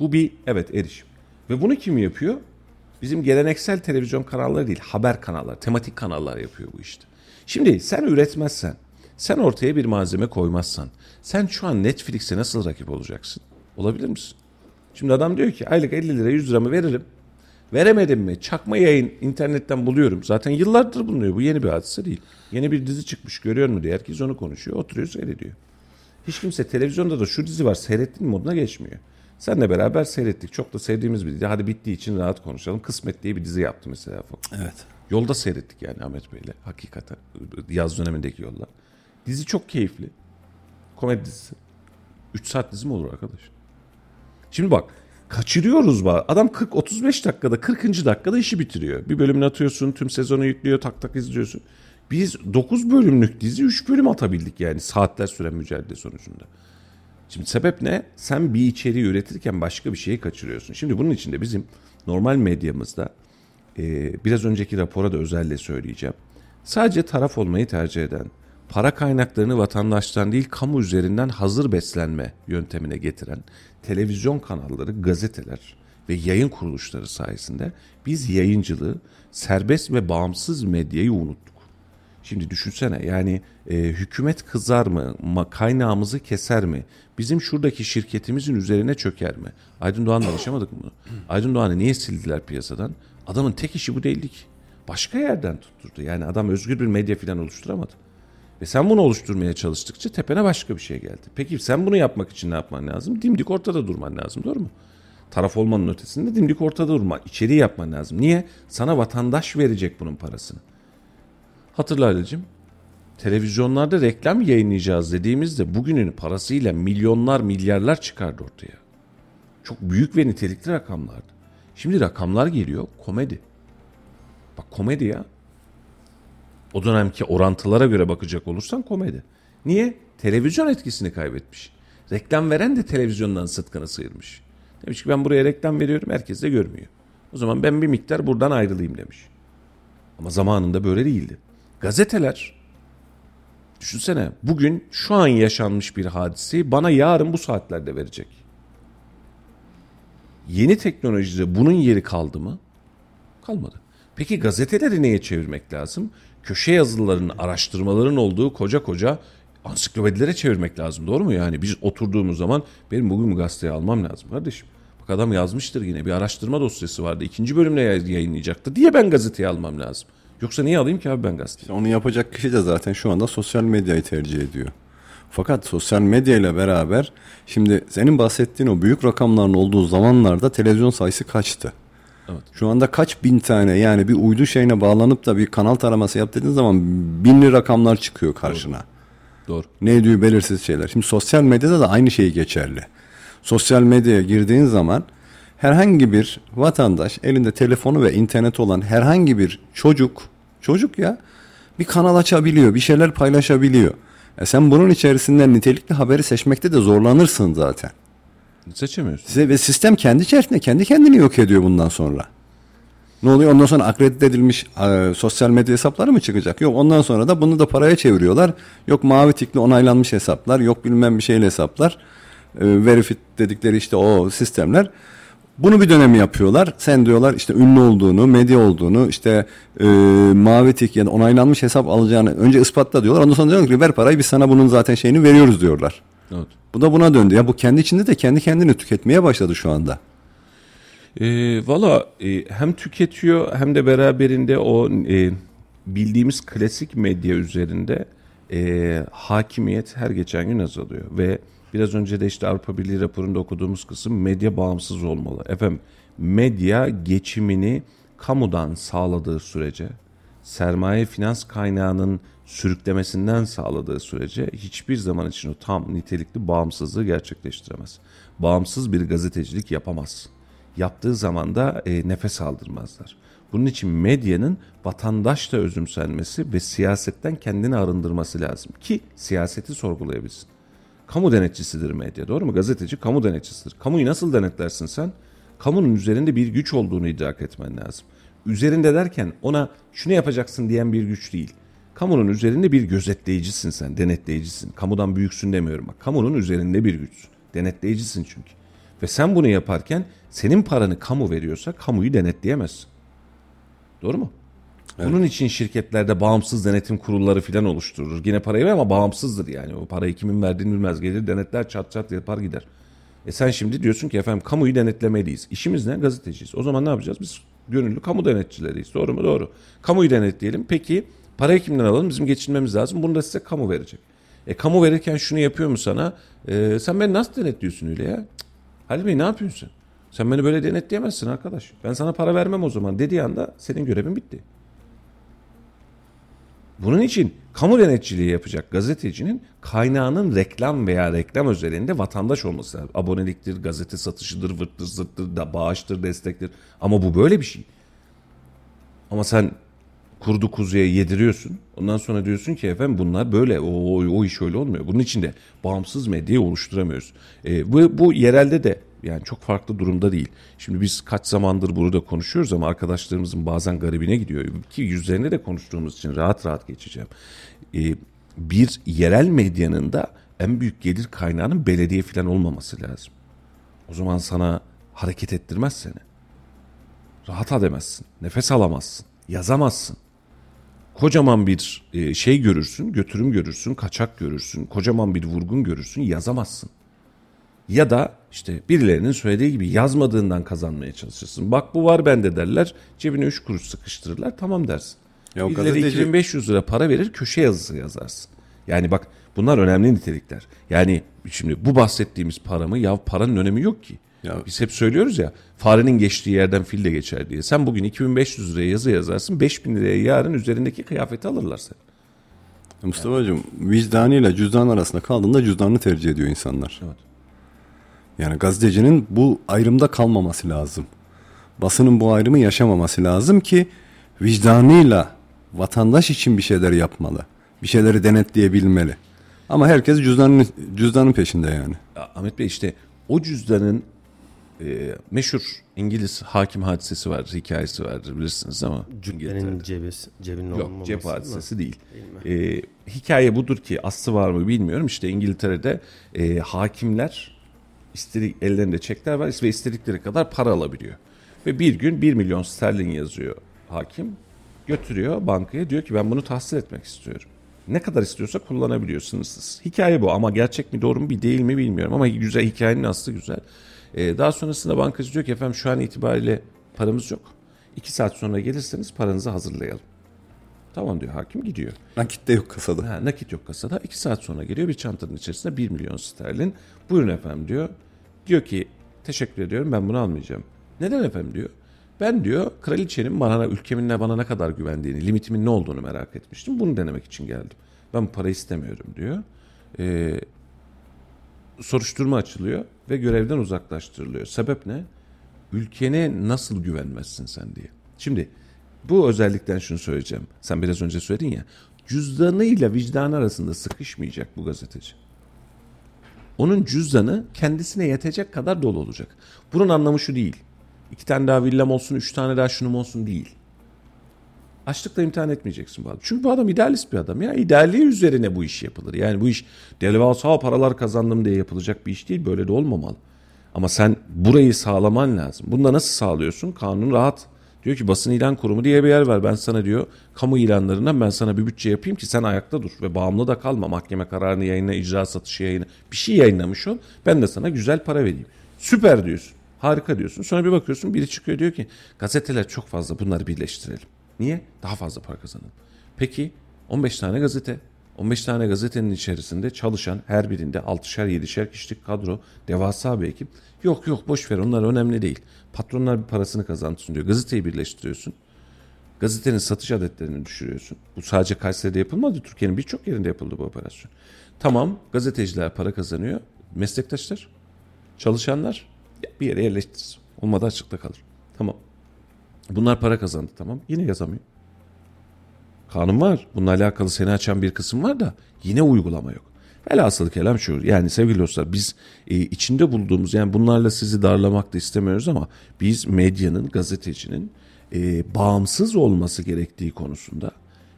Bu bir evet erişim. Ve bunu kim yapıyor? Bizim geleneksel televizyon kanalları değil, haber kanalları, tematik kanallar yapıyor bu işte. Şimdi sen üretmezsen, sen ortaya bir malzeme koymazsan, sen şu an Netflix'e nasıl rakip olacaksın? Olabilir misin? Şimdi adam diyor ki aylık 50 lira 100 lira mı veririm? Veremedim mi? Çakma yayın internetten buluyorum. Zaten yıllardır bulunuyor. Bu yeni bir hadise değil. Yeni bir dizi çıkmış görüyor mu diye herkes onu konuşuyor. Oturuyor seyrediyor. Hiç kimse televizyonda da şu dizi var seyrettin moduna geçmiyor. Senle beraber seyrettik. Çok da sevdiğimiz bir dizi. Hadi bittiği için rahat konuşalım. Kısmet diye bir dizi yaptı mesela. Evet. Yolda seyrettik yani Ahmet Bey'le. Hakikaten. Yaz dönemindeki yolda. Dizi çok keyifli. Komedi dizisi. 3 saat dizi mi olur arkadaş? Şimdi bak kaçırıyoruz. Adam 40 35 dakikada 40. dakikada işi bitiriyor. Bir bölümünü atıyorsun, tüm sezonu yüklüyor, tak tak izliyorsun. Biz 9 bölümlük dizi 3 bölüm atabildik yani saatler süren mücadele sonucunda. Şimdi sebep ne? Sen bir içeriği üretirken başka bir şeyi kaçırıyorsun. Şimdi bunun için de bizim normal medyamızda biraz önceki rapora da özelle söyleyeceğim. Sadece taraf olmayı tercih eden, para kaynaklarını vatandaştan değil kamu üzerinden hazır beslenme yöntemine getiren televizyon kanalları, gazeteler ve yayın kuruluşları sayesinde biz yayıncılığı, serbest ve bağımsız medyayı unuttuk. Şimdi düşünsene yani e, hükümet kızar mı, ma, kaynağımızı keser mi, bizim şuradaki şirketimizin üzerine çöker mi? Aydın Doğan'la alışamadık mı? Aydın Doğan'ı niye sildiler piyasadan? Adamın tek işi bu değildi ki. Başka yerden tutturdu. Yani adam özgür bir medya falan oluşturamadı. Ve sen bunu oluşturmaya çalıştıkça tepene başka bir şey geldi. Peki sen bunu yapmak için ne yapman lazım? Dimdik ortada durman lazım doğru mu? taraf olmanın ötesinde dimdik ortada durma. İçeriği yapman lazım. Niye? Sana vatandaş verecek bunun parasını. Hatırla Halil'cim. Televizyonlarda reklam yayınlayacağız dediğimizde bugünün parasıyla milyonlar milyarlar çıkardı ortaya. Çok büyük ve nitelikli rakamlardı. Şimdi rakamlar geliyor komedi. Bak komedi ya. O dönemki orantılara göre bakacak olursan komedi. Niye? Televizyon etkisini kaybetmiş. Reklam veren de televizyondan sıtkını sıyırmış. Demiş ki ben buraya reklam veriyorum herkes de görmüyor. O zaman ben bir miktar buradan ayrılayım demiş. Ama zamanında böyle değildi. Gazeteler düşünsene bugün şu an yaşanmış bir hadiseyi bana yarın bu saatlerde verecek. Yeni teknolojide bunun yeri kaldı mı? Kalmadı. Peki gazeteleri neye çevirmek lazım? Köşe yazılarının, araştırmaların olduğu koca koca ansiklopedilere çevirmek lazım. Doğru mu yani? Biz oturduğumuz zaman benim bugün bu gazeteyi almam lazım kardeşim. Bak adam yazmıştır yine bir araştırma dosyası vardı. İkinci bölümle yayınlayacaktı diye ben gazeteyi almam lazım. Yoksa niye alayım ki abi ben gazeteyi? Onu yapacak kişi de zaten şu anda sosyal medyayı tercih ediyor. Fakat sosyal medya ile beraber şimdi senin bahsettiğin o büyük rakamların olduğu zamanlarda televizyon sayısı kaçtı? Evet. Şu anda kaç bin tane yani bir uydu şeyine bağlanıp da bir kanal taraması yap dediğin zaman binli rakamlar çıkıyor karşına. Doğru. Ne ediyor belirsiz şeyler. Şimdi sosyal medyada da aynı şey geçerli. Sosyal medyaya girdiğin zaman herhangi bir vatandaş elinde telefonu ve internet olan herhangi bir çocuk, çocuk ya bir kanal açabiliyor, bir şeyler paylaşabiliyor. E sen bunun içerisinden nitelikli haberi seçmekte de zorlanırsın zaten. Seçemiyorsun. Size ve sistem kendi içerisinde kendi kendini yok ediyor bundan sonra. Ne oluyor? Ondan sonra akredite edilmiş e, sosyal medya hesapları mı çıkacak? Yok ondan sonra da bunu da paraya çeviriyorlar. Yok mavi tikli onaylanmış hesaplar, yok bilmem bir şeyle hesaplar. E, verifit dedikleri işte o sistemler. Bunu bir dönemi yapıyorlar. Sen diyorlar işte ünlü olduğunu, medya olduğunu, işte e, mavi tik yani onaylanmış hesap alacağını önce ispatla diyorlar. Ondan sonra diyorlar ki ver parayı biz sana bunun zaten şeyini veriyoruz diyorlar. Evet. Bu da buna döndü. Ya bu kendi içinde de kendi kendini tüketmeye başladı şu anda. E, Valla e, hem tüketiyor hem de beraberinde o e, bildiğimiz klasik medya üzerinde e, hakimiyet her geçen gün azalıyor. Ve biraz önce de işte Avrupa Birliği raporunda okuduğumuz kısım medya bağımsız olmalı. Efendim medya geçimini kamudan sağladığı sürece sermaye finans kaynağının sürüklemesinden sağladığı sürece hiçbir zaman için o tam nitelikli bağımsızlığı gerçekleştiremez. Bağımsız bir gazetecilik yapamaz. Yaptığı zaman da e, nefes aldırmazlar. Bunun için medyanın vatandaşla özümsenmesi ve siyasetten kendini arındırması lazım ki siyaseti sorgulayabilsin. Kamu denetçisidir medya doğru mu? Gazeteci kamu denetçisidir. Kamuyu nasıl denetlersin sen? Kamunun üzerinde bir güç olduğunu idrak etmen lazım. Üzerinde derken ona şunu yapacaksın diyen bir güç değil. Kamunun üzerinde bir gözetleyicisin sen, denetleyicisin. Kamudan büyüksün demiyorum bak. Kamunun üzerinde bir güçsün. Denetleyicisin çünkü. Ve sen bunu yaparken senin paranı kamu veriyorsa kamuyu denetleyemezsin. Doğru mu? Bunun için şirketlerde bağımsız denetim kurulları filan oluşturulur. Yine parayı ver ama bağımsızdır yani. O parayı kimin verdiğini bilmez. Gelir denetler çat çat yapar gider. E sen şimdi diyorsun ki efendim kamuyu denetlemeliyiz. İşimiz ne? Gazeteciyiz. O zaman ne yapacağız? Biz gönüllü kamu denetçileriyiz. Doğru mu? Doğru. Kamuyu denetleyelim. Peki parayı kimden alalım? Bizim geçinmemiz lazım. Bunu da size kamu verecek. E kamu verirken şunu yapıyor mu sana? E, sen beni nasıl denetliyorsun öyle ya? Halil Bey ne yapıyorsun sen? Sen beni böyle denetleyemezsin arkadaş. Ben sana para vermem o zaman dediği anda senin görevin bitti. Bunun için kamu denetçiliği yapacak gazetecinin kaynağının reklam veya reklam özelinde vatandaş olması lazım. Aboneliktir, gazete satışıdır, vırttır, zırttır, da bağıştır, destektir. Ama bu böyle bir şey. Ama sen kurdu kuzuya yediriyorsun. Ondan sonra diyorsun ki efendim bunlar böyle o, o, o iş öyle olmuyor. Bunun için de bağımsız medyayı oluşturamıyoruz. E, bu, bu yerelde de yani çok farklı durumda değil. Şimdi biz kaç zamandır burada konuşuyoruz ama arkadaşlarımızın bazen garibine gidiyor. Ki yüzlerine de konuştuğumuz için rahat rahat geçeceğim. E, bir yerel medyanın da en büyük gelir kaynağının belediye falan olmaması lazım. O zaman sana hareket ettirmez seni. Rahat edemezsin. Nefes alamazsın. Yazamazsın kocaman bir e, şey görürsün, götürüm görürsün, kaçak görürsün, kocaman bir vurgun görürsün, yazamazsın. Ya da işte birilerinin söylediği gibi yazmadığından kazanmaya çalışırsın. Bak bu var bende derler, cebine 3 kuruş sıkıştırırlar, tamam dersin. Ya o Birileri gazeteci- 2500 lira para verir, köşe yazısı yazarsın. Yani bak bunlar önemli nitelikler. Yani şimdi bu bahsettiğimiz para mı? Ya paranın önemi yok ki. Ya- Biz hep söylüyoruz ya farenin geçtiği yerden fil de geçer diye. Sen bugün 2500 liraya yazı yazarsın 5000 liraya yarın üzerindeki kıyafeti alırlar seni. Mustafa'cığım vicdanıyla cüzdan arasında kaldığında cüzdanını tercih ediyor insanlar. Evet. Yani gazetecinin bu ayrımda kalmaması lazım. Basının bu ayrımı yaşamaması lazım ki vicdanıyla vatandaş için bir şeyler yapmalı. Bir şeyleri denetleyebilmeli. Ama herkes cüzdanın cüzdanın peşinde yani. Ya Ahmet Bey işte o cüzdanın e, meşhur İngiliz hakim hadisesi vardır, hikayesi vardır bilirsiniz ama Cübbenin cebi, cebinin Yok olmaması cep mı? hadisesi değil. Ee, hikaye budur ki aslı var mı bilmiyorum. İşte İngiltere'de e, hakimler istedik, ellerinde çekler var ve istedikleri kadar para alabiliyor. Ve bir gün 1 milyon sterlin yazıyor hakim. Götürüyor bankaya diyor ki ben bunu tahsil etmek istiyorum. Ne kadar istiyorsa kullanabiliyor sınırsız. Hikaye bu ama gerçek mi doğru mu bir değil mi bilmiyorum ama güzel hikayenin aslı güzel. Ee, daha sonrasında bankacı diyor ki efendim şu an itibariyle paramız yok. İki saat sonra gelirseniz paranızı hazırlayalım. Tamam diyor hakim gidiyor. Nakit de yok kasada. Ha, nakit yok kasada. İki saat sonra geliyor bir çantanın içerisinde 1 milyon sterlin. Buyurun efendim diyor. Diyor ki teşekkür ediyorum ben bunu almayacağım. Neden efendim diyor. Ben diyor kraliçenin bana ülkemin ne bana ne kadar güvendiğini, limitimin ne olduğunu merak etmiştim. Bunu denemek için geldim. Ben bu para istemiyorum diyor. Ee, soruşturma açılıyor ve görevden uzaklaştırılıyor. Sebep ne? Ülkene nasıl güvenmezsin sen diye. Şimdi bu özellikten şunu söyleyeceğim. Sen biraz önce söyledin ya. Cüzdanıyla vicdanı arasında sıkışmayacak bu gazeteci. Onun cüzdanı kendisine yetecek kadar dolu olacak. Bunun anlamı şu değil. İki tane daha villam olsun, üç tane daha şunum olsun değil. Açlıkla imtihan etmeyeceksin bu adam. Çünkü bu adam idealist bir adam ya. İdealliği üzerine bu iş yapılır. Yani bu iş devasa paralar kazandım diye yapılacak bir iş değil. Böyle de olmamalı. Ama sen burayı sağlaman lazım. Bunu da nasıl sağlıyorsun? Kanun rahat. Diyor ki basın ilan kurumu diye bir yer var. Ben sana diyor kamu ilanlarından ben sana bir bütçe yapayım ki sen ayakta dur. Ve bağımlı da kalma. Mahkeme kararını yayınla, icra satışı yayını. Bir şey yayınlamış ol. Ben de sana güzel para vereyim. Süper diyorsun. Harika diyorsun. Sonra bir bakıyorsun biri çıkıyor diyor ki gazeteler çok fazla bunları birleştirelim. Niye? Daha fazla para kazanalım. Peki 15 tane gazete. 15 tane gazetenin içerisinde çalışan her birinde 6'şer 7'şer kişilik kadro, devasa bir ekip. Yok yok boş ver onlar önemli değil. Patronlar bir parasını kazansın diyor. Gazeteyi birleştiriyorsun. Gazetenin satış adetlerini düşürüyorsun. Bu sadece Kayseri'de yapılmadı. Türkiye'nin birçok yerinde yapıldı bu operasyon. Tamam gazeteciler para kazanıyor. Meslektaşlar, çalışanlar bir yere yerleştiririz. Olmadı açıkta kalır. Tamam. Bunlar para kazandı tamam. Yine yazamıyor. Kanun var. Bununla alakalı seni açan bir kısım var da yine uygulama yok. Velhasıl kelam şu yani sevgili dostlar biz e, içinde bulduğumuz yani bunlarla sizi darlamak da istemiyoruz ama biz medyanın gazetecinin e, bağımsız olması gerektiği konusunda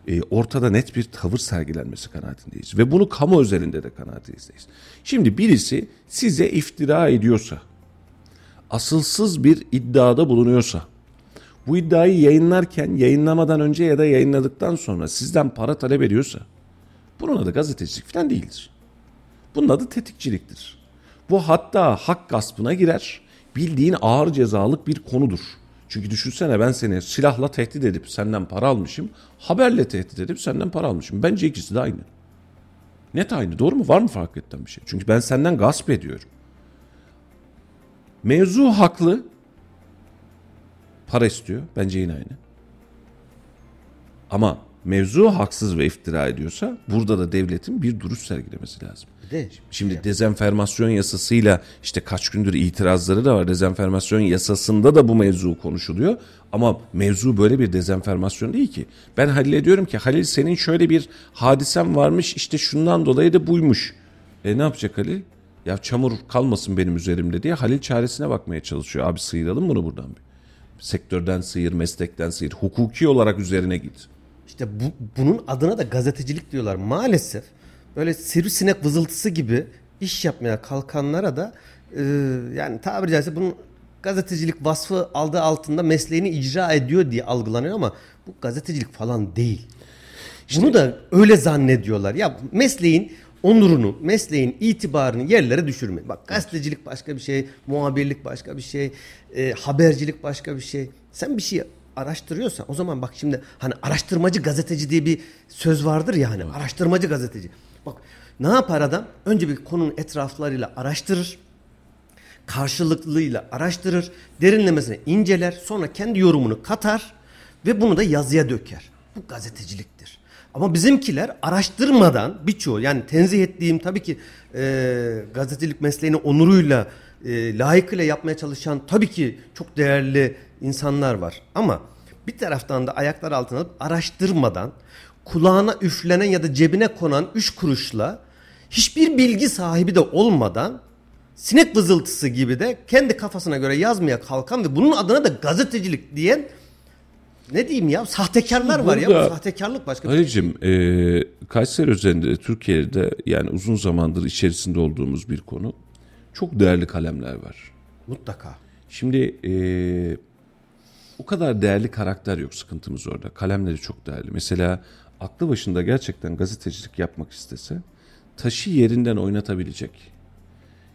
e, ortada net bir tavır sergilenmesi kanaatindeyiz. Ve bunu kamu özelinde de kanaatindeyiz. Şimdi birisi size iftira ediyorsa, asılsız bir iddiada bulunuyorsa, bu iddiayı yayınlarken yayınlamadan önce ya da yayınladıktan sonra sizden para talep ediyorsa bunun adı gazetecilik falan değildir. Bunun adı tetikçiliktir. Bu hatta hak gaspına girer. Bildiğin ağır cezalık bir konudur. Çünkü düşünsene ben seni silahla tehdit edip senden para almışım. Haberle tehdit edip senden para almışım. Bence ikisi de aynı. Net aynı doğru mu? Var mı fark eden bir şey? Çünkü ben senden gasp ediyorum. Mevzu haklı. Para istiyor. Bence yine aynı. Ama mevzu haksız ve iftira ediyorsa burada da devletin bir duruş sergilemesi lazım. De Şimdi dezenformasyon yasasıyla işte kaç gündür itirazları da var. Dezenformasyon yasasında da bu mevzu konuşuluyor. Ama mevzu böyle bir dezenformasyon değil ki. Ben Halil'e diyorum ki Halil senin şöyle bir hadisen varmış işte şundan dolayı da buymuş. E ne yapacak Halil? Ya çamur kalmasın benim üzerimde diye Halil çaresine bakmaya çalışıyor. Abi sıyıralım bunu buradan bir. Sektörden sıyır, meslekten sıyır. Hukuki olarak üzerine git. İşte bu, bunun adına da gazetecilik diyorlar. Maalesef böyle sivrisinek vızıltısı gibi iş yapmaya kalkanlara da e, yani tabiri caizse bunun gazetecilik vasfı aldığı altında mesleğini icra ediyor diye algılanıyor ama bu gazetecilik falan değil. Bunu da öyle zannediyorlar. Ya mesleğin onurunu, mesleğin itibarını yerlere düşürmeyin. Bak gazetecilik başka bir şey, muhabirlik başka bir şey, e, habercilik başka bir şey. Sen bir şey araştırıyorsan o zaman bak şimdi hani araştırmacı gazeteci diye bir söz vardır ya hani araştırmacı gazeteci. Bak ne yapar adam? Önce bir konunun etraflarıyla araştırır. karşılıklılığıyla araştırır, derinlemesine inceler, sonra kendi yorumunu katar ve bunu da yazıya döker. Bu gazeteciliktir. Ama bizimkiler araştırmadan birçoğu yani tenzih ettiğim tabii ki e, gazetecilik mesleğini onuruyla e, layıkıyla yapmaya çalışan tabii ki çok değerli insanlar var. Ama bir taraftan da ayaklar altına alıp araştırmadan kulağına üflenen ya da cebine konan üç kuruşla hiçbir bilgi sahibi de olmadan sinek vızıltısı gibi de kendi kafasına göre yazmaya kalkan ve bunun adına da gazetecilik diyen ne diyeyim ya sahtekarlar var ya bu Burada- sahtekarlık başka bir şey. Halicim, e, Kayseri üzerinde Türkiye'de yani uzun zamandır içerisinde olduğumuz bir konu. Çok değerli kalemler var. Mutlaka. Şimdi e, o kadar değerli karakter yok sıkıntımız orada. Kalemleri çok değerli. Mesela aklı başında gerçekten gazetecilik yapmak istese taşı yerinden oynatabilecek,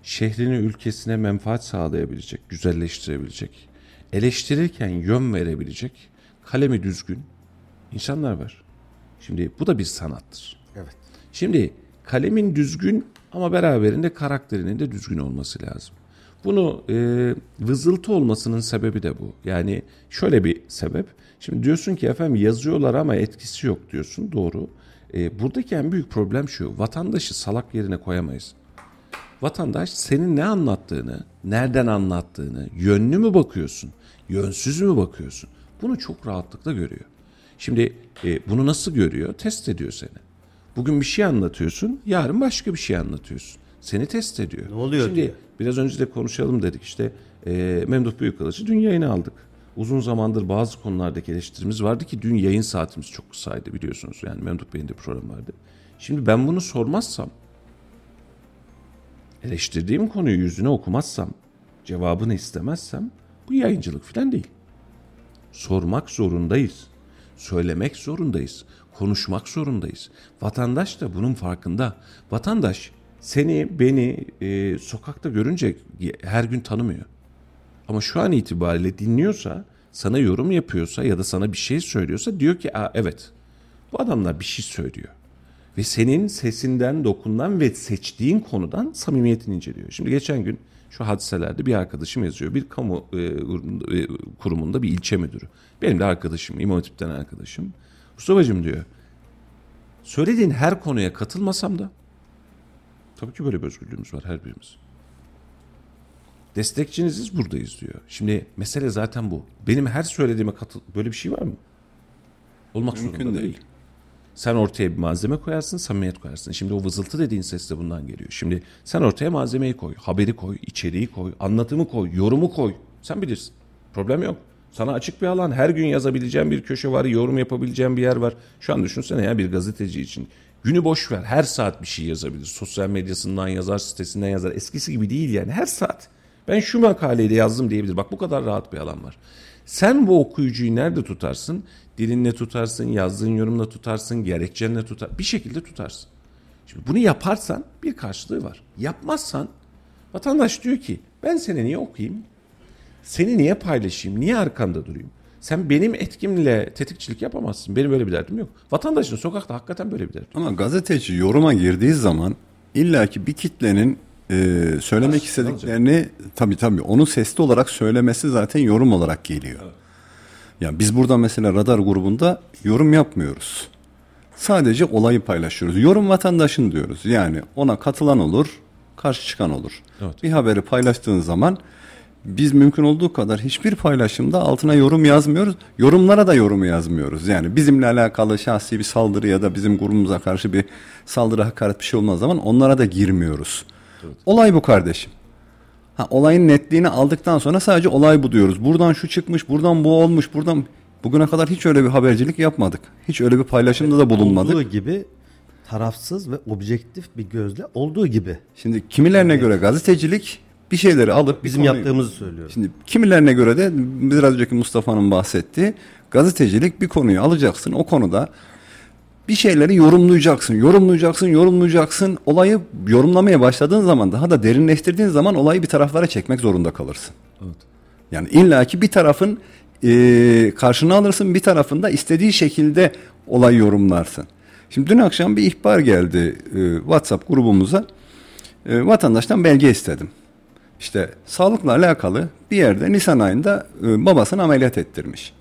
şehrine ülkesine menfaat sağlayabilecek, güzelleştirebilecek, eleştirirken yön verebilecek, kalemi düzgün insanlar var. Şimdi bu da bir sanattır. Evet. Şimdi kalemin düzgün ama beraberinde karakterinin de düzgün olması lazım. Bunu e, vızıltı olmasının sebebi de bu. Yani şöyle bir sebep. Şimdi diyorsun ki efendim yazıyorlar ama etkisi yok diyorsun. Doğru. E, buradaki en büyük problem şu. Vatandaşı salak yerine koyamayız. Vatandaş senin ne anlattığını, nereden anlattığını, yönlü mü bakıyorsun, yönsüz mü bakıyorsun? Bunu çok rahatlıkla görüyor. Şimdi e, bunu nasıl görüyor? Test ediyor seni. Bugün bir şey anlatıyorsun, yarın başka bir şey anlatıyorsun. Seni test ediyor. Ne oluyor Şimdi diyor. biraz önce de konuşalım dedik işte e, Memduh Büyükkılıç'ı dün yayına aldık. Uzun zamandır bazı konulardaki eleştirimiz vardı ki dün yayın saatimiz çok kısaydı biliyorsunuz. Yani Memduh Bey'in de programı vardı. Şimdi ben bunu sormazsam eleştirdiğim konuyu yüzüne okumazsam, cevabını istemezsem bu yayıncılık falan değil. Sormak zorundayız. Söylemek zorundayız. Konuşmak zorundayız. Vatandaş da bunun farkında. Vatandaş seni, beni e, sokakta görünce her gün tanımıyor. Ama şu an itibariyle dinliyorsa, sana yorum yapıyorsa ya da sana bir şey söylüyorsa diyor ki Aa, evet bu adamlar bir şey söylüyor. Ve senin sesinden, dokundan ve seçtiğin konudan samimiyetini inceliyor. Şimdi geçen gün şu hadiselerde bir arkadaşım yazıyor. Bir kamu e, e, kurumunda bir ilçe müdürü. Benim de arkadaşım, İmam Hatip'ten arkadaşım. Mustafa'cığım diyor. Söylediğin her konuya katılmasam da tabii ki böyle bir özgürlüğümüz var her birimiz. Destekçiniziz buradayız diyor. Şimdi mesele zaten bu. Benim her söylediğime katıl... Böyle bir şey var mı? Olmak Mümkün zorunda değil. değil. Sen ortaya bir malzeme koyarsın, samimiyet koyarsın. Şimdi o vızıltı dediğin ses de bundan geliyor. Şimdi sen ortaya malzemeyi koy, haberi koy, içeriği koy, anlatımı koy, yorumu koy. Sen bilirsin. Problem yok. Sana açık bir alan, her gün yazabileceğin bir köşe var, yorum yapabileceğin bir yer var. Şu an düşünsene ya bir gazeteci için. Günü boş ver, her saat bir şey yazabilir. Sosyal medyasından yazar, sitesinden yazar. Eskisi gibi değil yani, her saat. Ben şu makaleyi de yazdım diyebilir. Bak bu kadar rahat bir alan var. Sen bu okuyucuyu nerede tutarsın? Dilinle tutarsın, yazdığın yorumla tutarsın, gerekçenle tutar. Bir şekilde tutarsın. Şimdi bunu yaparsan bir karşılığı var. Yapmazsan vatandaş diyor ki ben seni niye okuyayım? Seni niye paylaşayım? Niye arkanda durayım? Sen benim etkimle tetikçilik yapamazsın. Benim böyle bir derdim yok. Vatandaşın sokakta hakikaten böyle bir derdi. Ama gazeteci yoruma girdiği zaman illaki bir kitlenin e, söylemek istediklerini tabii tabii onu sesli olarak söylemesi zaten yorum olarak geliyor. Yani biz burada mesela radar grubunda yorum yapmıyoruz. Sadece olayı paylaşıyoruz. Yorum vatandaşın diyoruz. Yani ona katılan olur, karşı çıkan olur. Evet. Bir haberi paylaştığın zaman biz mümkün olduğu kadar hiçbir paylaşımda altına yorum yazmıyoruz. Yorumlara da yorum yazmıyoruz. Yani bizimle alakalı şahsi bir saldırı ya da bizim grubumuza karşı bir saldırı hakaret bir şey olmaz zaman onlara da girmiyoruz. Olay bu kardeşim. Ha, olayın netliğini aldıktan sonra sadece olay bu diyoruz. Buradan şu çıkmış, buradan bu olmuş, buradan... Bugüne kadar hiç öyle bir habercilik yapmadık. Hiç öyle bir paylaşımda da bulunmadık. Olduğu gibi tarafsız ve objektif bir gözle olduğu gibi. Şimdi kimilerine göre gazetecilik bir şeyleri alıp Bizim konuyu- yaptığımızı söylüyorum. Şimdi kimilerine göre de biraz önceki Mustafa'nın bahsettiği gazetecilik bir konuyu alacaksın. O konuda bir şeyleri yorumlayacaksın, yorumlayacaksın, yorumlayacaksın. Olayı yorumlamaya başladığın zaman daha da derinleştirdiğin zaman olayı bir taraflara çekmek zorunda kalırsın. Yani illaki bir tarafın e, karşına alırsın, bir tarafında istediği şekilde olayı yorumlarsın. Şimdi dün akşam bir ihbar geldi e, WhatsApp grubumuza. E, vatandaştan belge istedim. işte sağlıkla alakalı bir yerde Nisan ayında e, babasını ameliyat ettirmiş.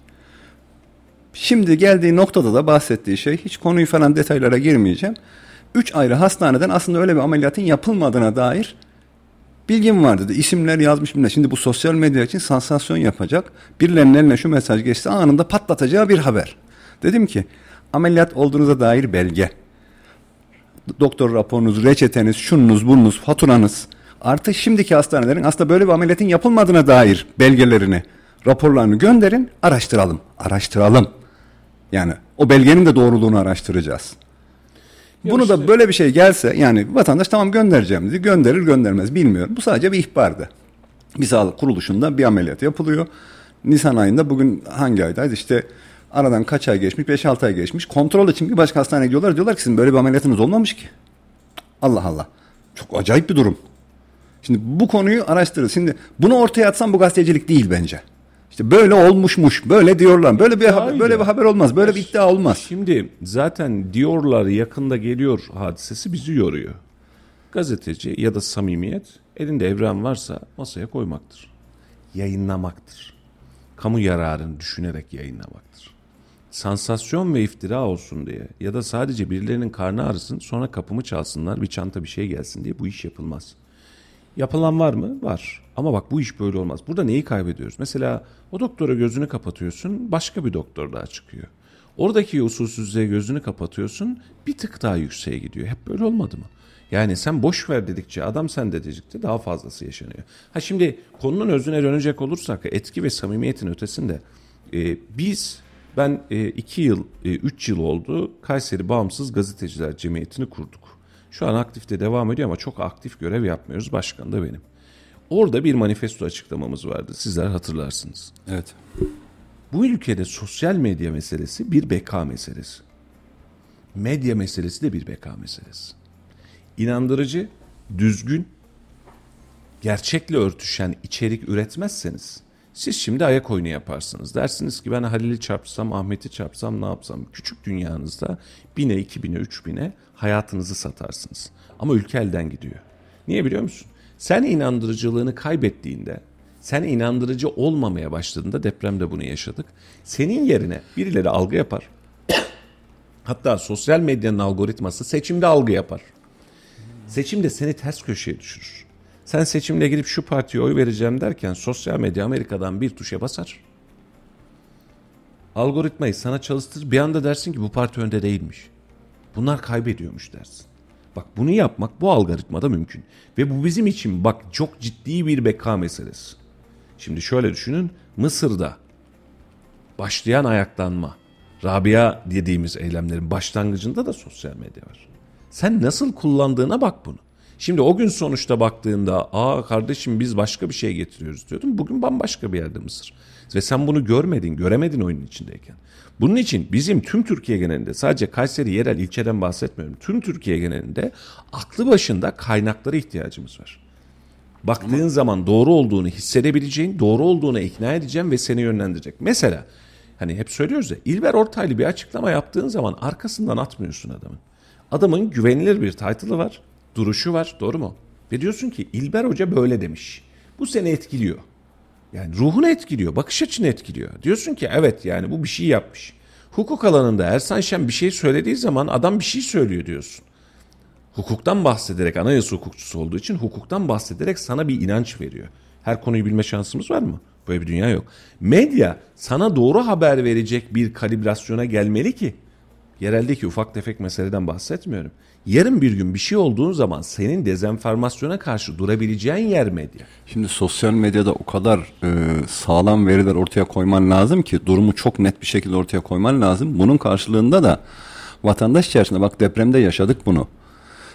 Şimdi geldiği noktada da bahsettiği şey hiç konuyu falan detaylara girmeyeceğim. Üç ayrı hastaneden aslında öyle bir ameliyatın yapılmadığına dair bilgim var dedi. İsimler yazmış bilmem. Şimdi bu sosyal medya için sansasyon yapacak. Birilerinin eline şu mesaj geçti anında patlatacağı bir haber. Dedim ki ameliyat olduğunuza dair belge. Doktor raporunuz, reçeteniz, şununuz, bununuz, faturanız. Artık şimdiki hastanelerin aslında böyle bir ameliyatın yapılmadığına dair belgelerini, raporlarını gönderin, araştıralım. Araştıralım. Yani o belgenin de doğruluğunu araştıracağız. Bunu da böyle bir şey gelse yani vatandaş tamam göndereceğim dedi. Gönderir göndermez bilmiyorum. Bu sadece bir ihbardı. Bir sağlık kuruluşunda bir ameliyat yapılıyor. Nisan ayında bugün hangi aydayız? İşte aradan kaç ay geçmiş? 5-6 ay geçmiş. Kontrol için bir başka hastaneye gidiyorlar. Diyorlar ki sizin böyle bir ameliyatınız olmamış ki. Allah Allah. Çok acayip bir durum. Şimdi bu konuyu araştırır. Şimdi bunu ortaya atsam bu gazetecilik değil bence. İşte böyle olmuşmuş, böyle diyorlar. Böyle bir haber, böyle bir haber olmaz, böyle bir iddia olmaz. Şimdi zaten diyorlar yakında geliyor hadisesi bizi yoruyor. Gazeteci ya da samimiyet elinde evren varsa masaya koymaktır. Yayınlamaktır. Kamu yararını düşünerek yayınlamaktır. Sansasyon ve iftira olsun diye ya da sadece birilerinin karnı ağrısın sonra kapımı çalsınlar bir çanta bir şey gelsin diye bu iş yapılmaz. Yapılan var mı? Var. Ama bak bu iş böyle olmaz. Burada neyi kaybediyoruz? Mesela o doktora gözünü kapatıyorsun, başka bir doktor daha çıkıyor. Oradaki usulsüzlüğe gözünü kapatıyorsun, bir tık daha yükseğe gidiyor. Hep böyle olmadı mı? Yani sen boş ver dedikçe, adam sen dedikçe daha fazlası yaşanıyor. Ha şimdi konunun özüne dönecek olursak etki ve samimiyetin ötesinde e, biz ben e, iki yıl, e, üç yıl oldu Kayseri Bağımsız Gazeteciler Cemiyeti'ni kurduk. Şu an aktifte devam ediyor ama çok aktif görev yapmıyoruz. Başkan da benim. Orada bir manifesto açıklamamız vardı. Sizler hatırlarsınız. Evet. Bu ülkede sosyal medya meselesi bir beka meselesi. Medya meselesi de bir beka meselesi. İnandırıcı, düzgün, gerçekle örtüşen içerik üretmezseniz siz şimdi ayak oyunu yaparsınız. Dersiniz ki ben Halil'i çarpsam, Ahmet'i çarpsam ne yapsam? Küçük dünyanızda bine, iki bine, üç bine hayatınızı satarsınız. Ama ülke elden gidiyor. Niye biliyor musun? Sen inandırıcılığını kaybettiğinde, sen inandırıcı olmamaya başladığında depremde bunu yaşadık. Senin yerine birileri algı yapar. Hatta sosyal medyanın algoritması seçimde algı yapar. Seçimde seni ters köşeye düşürür. Sen seçimle gidip şu partiye oy vereceğim derken sosyal medya Amerika'dan bir tuşa basar. Algoritmayı sana çalıştır bir anda dersin ki bu parti önde değilmiş. Bunlar kaybediyormuş dersin. Bak bunu yapmak bu algoritmada mümkün. Ve bu bizim için bak çok ciddi bir beka meselesi. Şimdi şöyle düşünün Mısır'da başlayan ayaklanma, Rabia dediğimiz eylemlerin başlangıcında da sosyal medya var. Sen nasıl kullandığına bak bunu. Şimdi o gün sonuçta baktığında aa kardeşim biz başka bir şey getiriyoruz diyordum. Bugün bambaşka bir yerde Mısır. Ve sen bunu görmedin, göremedin oyunun içindeyken. Bunun için bizim tüm Türkiye genelinde sadece Kayseri yerel ilçeden bahsetmiyorum. Tüm Türkiye genelinde aklı başında kaynaklara ihtiyacımız var. Baktığın Ama... zaman doğru olduğunu hissedebileceğin, doğru olduğunu ikna edeceğim ve seni yönlendirecek. Mesela hani hep söylüyoruz ya İlber Ortaylı bir açıklama yaptığın zaman arkasından atmıyorsun adamın. Adamın güvenilir bir title'ı var, duruşu var doğru mu? Ve diyorsun ki İlber Hoca böyle demiş. Bu seni etkiliyor. Yani ruhunu etkiliyor, bakış açını etkiliyor. Diyorsun ki evet yani bu bir şey yapmış. Hukuk alanında Ersan Şen bir şey söylediği zaman adam bir şey söylüyor diyorsun. Hukuktan bahsederek anayasa hukukçusu olduğu için hukuktan bahsederek sana bir inanç veriyor. Her konuyu bilme şansımız var mı? Böyle bir dünya yok. Medya sana doğru haber verecek bir kalibrasyona gelmeli ki yereldeki ufak tefek meseleden bahsetmiyorum. Yarın bir gün bir şey olduğun zaman senin dezenformasyona karşı durabileceğin yer medya. Şimdi sosyal medyada o kadar e, sağlam veriler ortaya koyman lazım ki durumu çok net bir şekilde ortaya koyman lazım. Bunun karşılığında da vatandaş içerisinde bak depremde yaşadık bunu.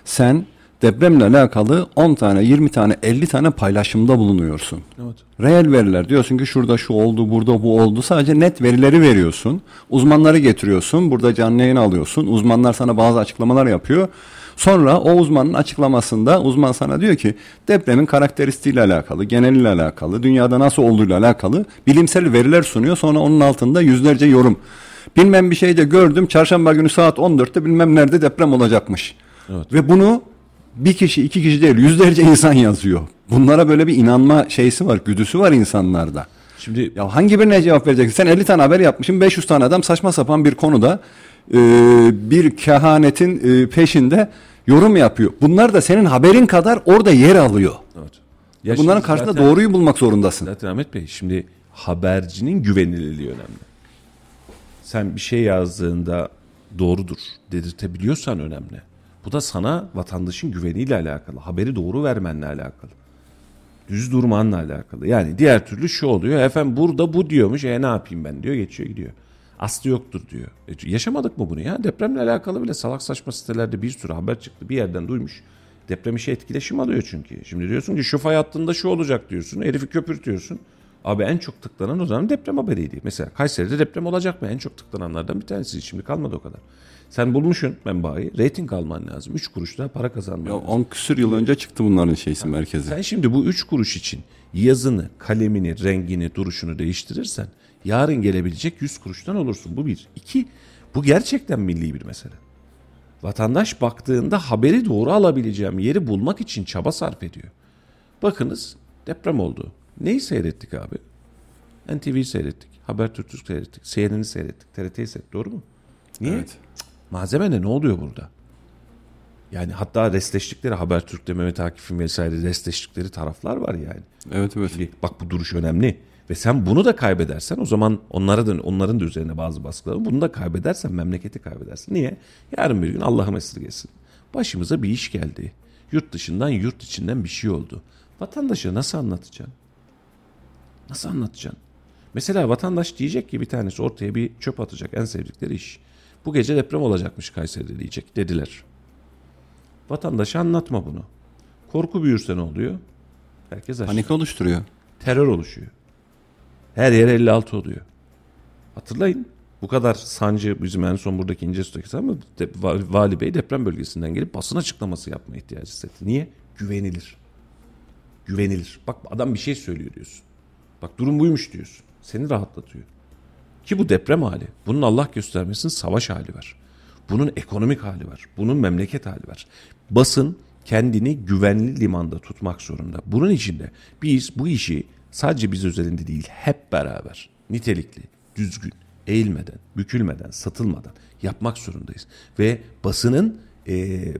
Sen depremle alakalı 10 tane, 20 tane, 50 tane paylaşımda bulunuyorsun. Evet. Reel veriler diyorsun ki şurada şu oldu, burada bu oldu. Sadece net verileri veriyorsun. Uzmanları getiriyorsun. Burada canlı yayın alıyorsun. Uzmanlar sana bazı açıklamalar yapıyor. Sonra o uzmanın açıklamasında uzman sana diyor ki depremin karakteristiğiyle alakalı, geneliyle alakalı, dünyada nasıl olduğuyla alakalı bilimsel veriler sunuyor. Sonra onun altında yüzlerce yorum. Bilmem bir şey de gördüm. Çarşamba günü saat 14'te bilmem nerede deprem olacakmış. Evet. Ve bunu bir kişi iki kişi değil yüzlerce insan yazıyor. Bunlara böyle bir inanma şeysi var, güdüsü var insanlarda. Şimdi Ya hangi birine cevap vereceksin? Sen 50 tane haber yapmışsın, 500 tane adam saçma sapan bir konuda e, bir kehanetin e, peşinde yorum yapıyor. Bunlar da senin haberin kadar orada yer alıyor. evet. Bunların şimdi karşısında zaten- doğruyu bulmak zorundasın. Zaten Ahmet Bey şimdi habercinin güvenilirliği önemli. Sen bir şey yazdığında doğrudur dedirtebiliyorsan önemli. Bu da sana vatandaşın güveniyle alakalı. Haberi doğru vermenle alakalı. Düz durmanla alakalı. Yani diğer türlü şu oluyor. Efendim burada bu diyormuş. E ne yapayım ben diyor. Geçiyor gidiyor. Aslı yoktur diyor. E, yaşamadık mı bunu ya? Depremle alakalı bile salak saçma sitelerde bir sürü haber çıktı. Bir yerden duymuş. Deprem işe etkileşim alıyor çünkü. Şimdi diyorsun ki şu fay hattında şu olacak diyorsun. Herifi köpürtüyorsun. Abi en çok tıklanan o zaman deprem haberiydi. Mesela Kayseri'de deprem olacak mı? En çok tıklananlardan bir tanesi. Şimdi kalmadı o kadar. Sen bulmuşsun menbaayı. Rating alman lazım. 3 kuruş daha para kazanman Ya lazım. 10 küsür yıl önce çıktı bunların şeysi merkezi. Sen şimdi bu üç kuruş için yazını, kalemini, rengini, duruşunu değiştirirsen yarın gelebilecek 100 kuruştan olursun. Bu bir. İki, bu gerçekten milli bir mesele. Vatandaş baktığında haberi doğru alabileceğim yeri bulmak için çaba sarf ediyor. Bakınız deprem oldu. Neyi seyrettik abi? NTV'yi seyrettik. Habertürk'ü seyrettik. CNN'i seyrettik. TRT'yi seyrettik. Doğru mu? Niye? Evet. Malzeme ne? Ne oluyor burada? Yani hatta restleştikleri Habertürk'te Mehmet Akif'in vesaire restleştikleri taraflar var yani. Evet evet. Şimdi bak bu duruş önemli. Ve sen bunu da kaybedersen o zaman onlara da onların da üzerine bazı baskılar. Bunu da kaybedersen memleketi kaybedersin. Niye? Yarın bir gün Allah'ım esirgesin. Başımıza bir iş geldi. Yurt dışından yurt içinden bir şey oldu. Vatandaşa nasıl anlatacaksın? Nasıl anlatacaksın? Mesela vatandaş diyecek ki bir tanesi ortaya bir çöp atacak en sevdikleri iş. Bu gece deprem olacakmış Kayseri'de diyecek dediler. Vatandaşa anlatma bunu. Korku büyürse ne oluyor? Herkes aşağı Panik oluşturuyor. terör oluşuyor. Her yer 56 oluyor. Hatırlayın. Bu kadar sancı bizim en son buradaki İncesu'daki ama de, Va- Vali Bey deprem bölgesinden gelip basın açıklaması yapma ihtiyacı hissetti. Niye? Güvenilir. Güvenilir. Bak adam bir şey söylüyor diyorsun. Bak durum buymuş diyorsun. Seni rahatlatıyor. Ki bu deprem hali. Bunun Allah göstermesin savaş hali var. Bunun ekonomik hali var. Bunun memleket hali var. Basın kendini güvenli limanda tutmak zorunda. Bunun için de biz bu işi sadece biz özelinde değil hep beraber nitelikli, düzgün, eğilmeden, bükülmeden, satılmadan yapmak zorundayız. Ve basının eee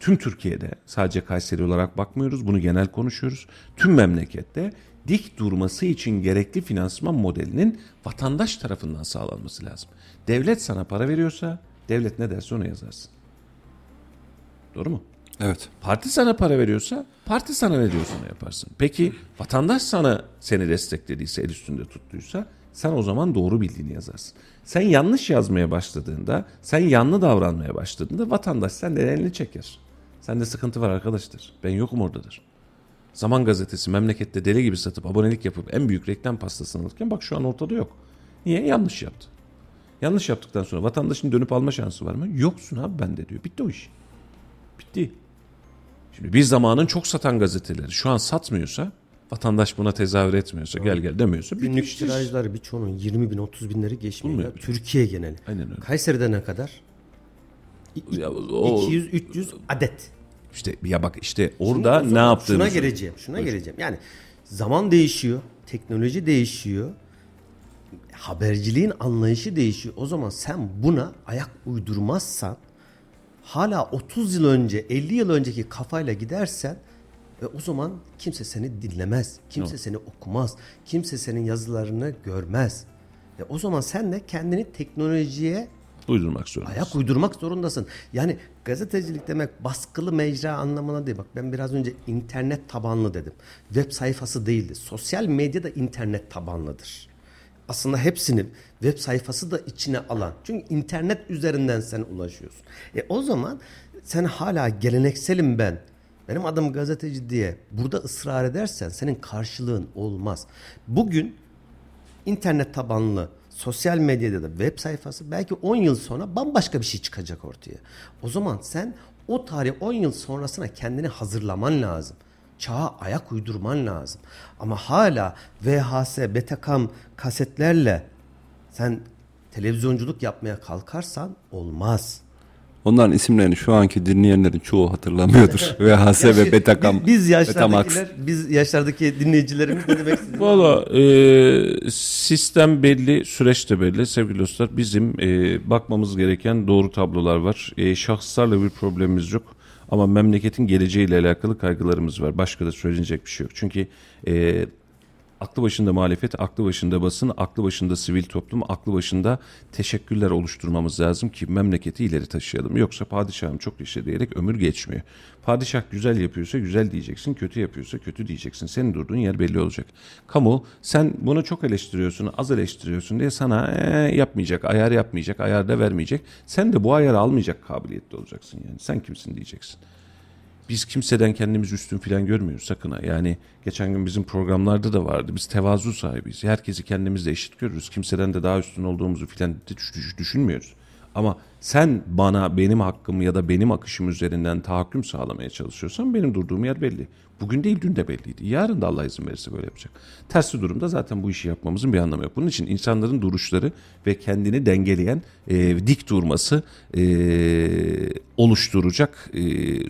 tüm Türkiye'de sadece Kayseri olarak bakmıyoruz. Bunu genel konuşuyoruz. Tüm memlekette dik durması için gerekli finansman modelinin vatandaş tarafından sağlanması lazım. Devlet sana para veriyorsa devlet ne derse onu yazarsın. Doğru mu? Evet. Parti sana para veriyorsa parti sana ne diyorsa onu yaparsın. Peki vatandaş sana seni desteklediyse, el üstünde tuttuysa sen o zaman doğru bildiğini yazarsın. Sen yanlış yazmaya başladığında, sen yanlı davranmaya başladığında vatandaş senden elini çeker. Sende sıkıntı var arkadaşlar. Ben yokum oradadır. Zaman gazetesi memlekette deli gibi satıp abonelik yapıp en büyük reklam pastasını alırken bak şu an ortada yok. Niye? Yanlış yaptı. Yanlış yaptıktan sonra vatandaşın dönüp alma şansı var mı? Yoksun abi bende diyor. Bitti o iş. Bitti. Şimdi bir zamanın çok satan gazeteleri şu an satmıyorsa vatandaş buna tezahür etmiyorsa gel gel demiyorsa Günlük bitmiştir. tirajlar birçoğunun 20 bin 30 binleri geçmiyor. Ya. Türkiye geneli. Aynen öyle. Kayseri'de ne kadar? Ya o- 200-300 adet. İşte ya bak işte orada Şimdi ne zaman yaptığımızı. Şuna geleceğim. Şuna geleceğim. Yani zaman değişiyor. Teknoloji değişiyor. Haberciliğin anlayışı değişiyor. O zaman sen buna ayak uydurmazsan hala 30 yıl önce 50 yıl önceki kafayla gidersen e, o zaman kimse seni dinlemez. Kimse seni okumaz. Kimse senin yazılarını görmez. E, o zaman sen de kendini teknolojiye uydurmak zorundasın. ayak uydurmak zorundasın. Yani gazetecilik demek baskılı mecra anlamına değil. Bak ben biraz önce internet tabanlı dedim. Web sayfası değildi. Sosyal medya da internet tabanlıdır. Aslında hepsini web sayfası da içine alan. Çünkü internet üzerinden sen ulaşıyorsun. E o zaman sen hala gelenekselim ben. Benim adım gazeteci diye burada ısrar edersen senin karşılığın olmaz. Bugün internet tabanlı sosyal medyada da web sayfası belki 10 yıl sonra bambaşka bir şey çıkacak ortaya. O zaman sen o tarih 10 yıl sonrasına kendini hazırlaman lazım. Çağa ayak uydurman lazım. Ama hala VHS, Betacam kasetlerle sen televizyonculuk yapmaya kalkarsan olmaz. Onların isimlerini şu anki dinleyenlerin çoğu hatırlamıyordur. VHS ve Betacam. Biz, biz Betamax. yaşlardakiler, biz yaşlardaki dinleyicilerimiz ne demek istediğini Valla e, sistem belli, süreç de belli. Sevgili dostlar bizim e, bakmamız gereken doğru tablolar var. E, şahıslarla bir problemimiz yok. Ama memleketin geleceğiyle alakalı kaygılarımız var. Başka da söylenecek bir şey yok. Çünkü e, aklı başında muhalefet, aklı başında basın, aklı başında sivil toplum, aklı başında teşekkürler oluşturmamız lazım ki memleketi ileri taşıyalım. Yoksa padişahım çok yaşa diyerek ömür geçmiyor. Padişah güzel yapıyorsa güzel diyeceksin, kötü yapıyorsa kötü diyeceksin. Senin durduğun yer belli olacak. Kamu sen bunu çok eleştiriyorsun, az eleştiriyorsun diye sana "Ee, yapmayacak, ayar yapmayacak, ayar da vermeyecek. Sen de bu ayarı almayacak kabiliyette olacaksın yani. Sen kimsin diyeceksin biz kimseden kendimizi üstün filan görmüyoruz sakın ha. Yani geçen gün bizim programlarda da vardı. Biz tevazu sahibiyiz. Herkesi kendimizle eşit görürüz. Kimseden de daha üstün olduğumuzu filan düş- düş- düşünmüyoruz. Ama sen bana benim hakkımı ya da benim akışım üzerinden tahakküm sağlamaya çalışıyorsan benim durduğum yer belli. Bugün değil dün de belliydi. Yarın da Allah izin verirse böyle yapacak. Tersi durumda zaten bu işi yapmamızın bir anlamı yok. Bunun için insanların duruşları ve kendini dengeleyen e, dik durması e, oluşturacak e,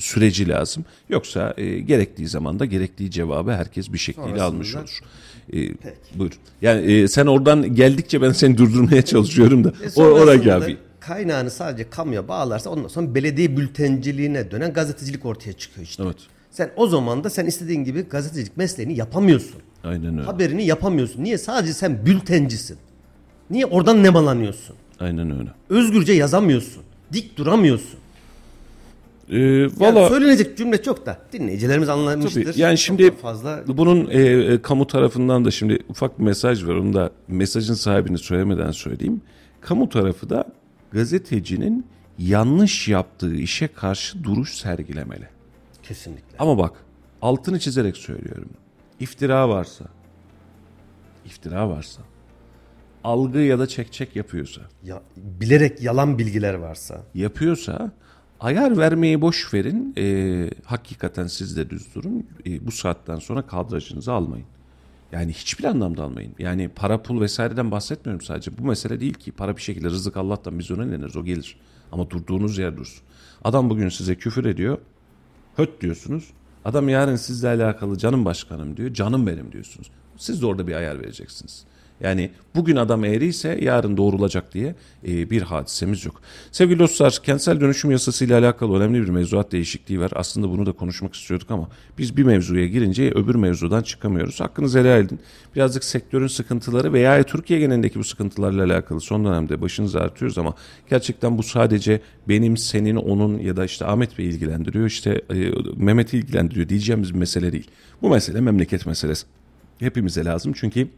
süreci lazım. Yoksa e, gerektiği zaman da gerektiği cevabı herkes bir şekilde Sonrasında- almış olur. E, buyur. Yani e, sen oradan geldikçe ben seni durdurmaya çalışıyorum da. E o, oraya abi. Kaynağını sadece kamuya bağlarsa ondan sonra belediye bültenciliğine dönen gazetecilik ortaya çıkıyor işte. Evet. Sen o zaman da sen istediğin gibi gazetecilik mesleğini yapamıyorsun. Aynen öyle. Haberini yapamıyorsun. Niye? Sadece sen bültencisin. Niye? Oradan nemalanıyorsun. Aynen öyle. Özgürce yazamıyorsun. Dik duramıyorsun. E, Yani Valla söylenecek cümle çok da dinleyicilerimiz anlamıştır. Tabii. Yani şimdi fazla bunun e, e, kamu tarafından da şimdi ufak bir mesaj var. Onu da mesajın sahibini söylemeden söyleyeyim. Kamu tarafı da gazetecinin yanlış yaptığı işe karşı duruş sergilemeli. kesinlikle. Ama bak altını çizerek söylüyorum. İftira varsa, iftira varsa, algı ya da çekçek yapıyorsa, Ya, bilerek yalan bilgiler varsa yapıyorsa ayar vermeyi boş verin. Ee, hakikaten siz de düz durun. Ee, bu saatten sonra kadrajınızı almayın. Yani hiçbir anlamda almayın. Yani para pul vesaireden bahsetmiyorum sadece. Bu mesele değil ki. Para bir şekilde rızık Allah'tan biz ona inanırız o gelir. Ama durduğunuz yer dursun. Adam bugün size küfür ediyor. Höt diyorsunuz. Adam yarın sizle alakalı canım başkanım diyor. Canım benim diyorsunuz. Siz de orada bir ayar vereceksiniz. Yani bugün adam eğriyse yarın doğrulacak diye e, bir hadisemiz yok. Sevgili dostlar kentsel dönüşüm yasası ile alakalı önemli bir mevzuat değişikliği var. Aslında bunu da konuşmak istiyorduk ama biz bir mevzuya girince öbür mevzudan çıkamıyoruz. Hakkınızı helal edin. Birazcık sektörün sıkıntıları veya Türkiye genelindeki bu sıkıntılarla alakalı son dönemde başınızı artıyoruz ama gerçekten bu sadece benim, senin, onun ya da işte Ahmet Bey ilgilendiriyor, işte e, Mehmet'i ilgilendiriyor diyeceğimiz bir mesele değil. Bu mesele memleket meselesi. Hepimize lazım çünkü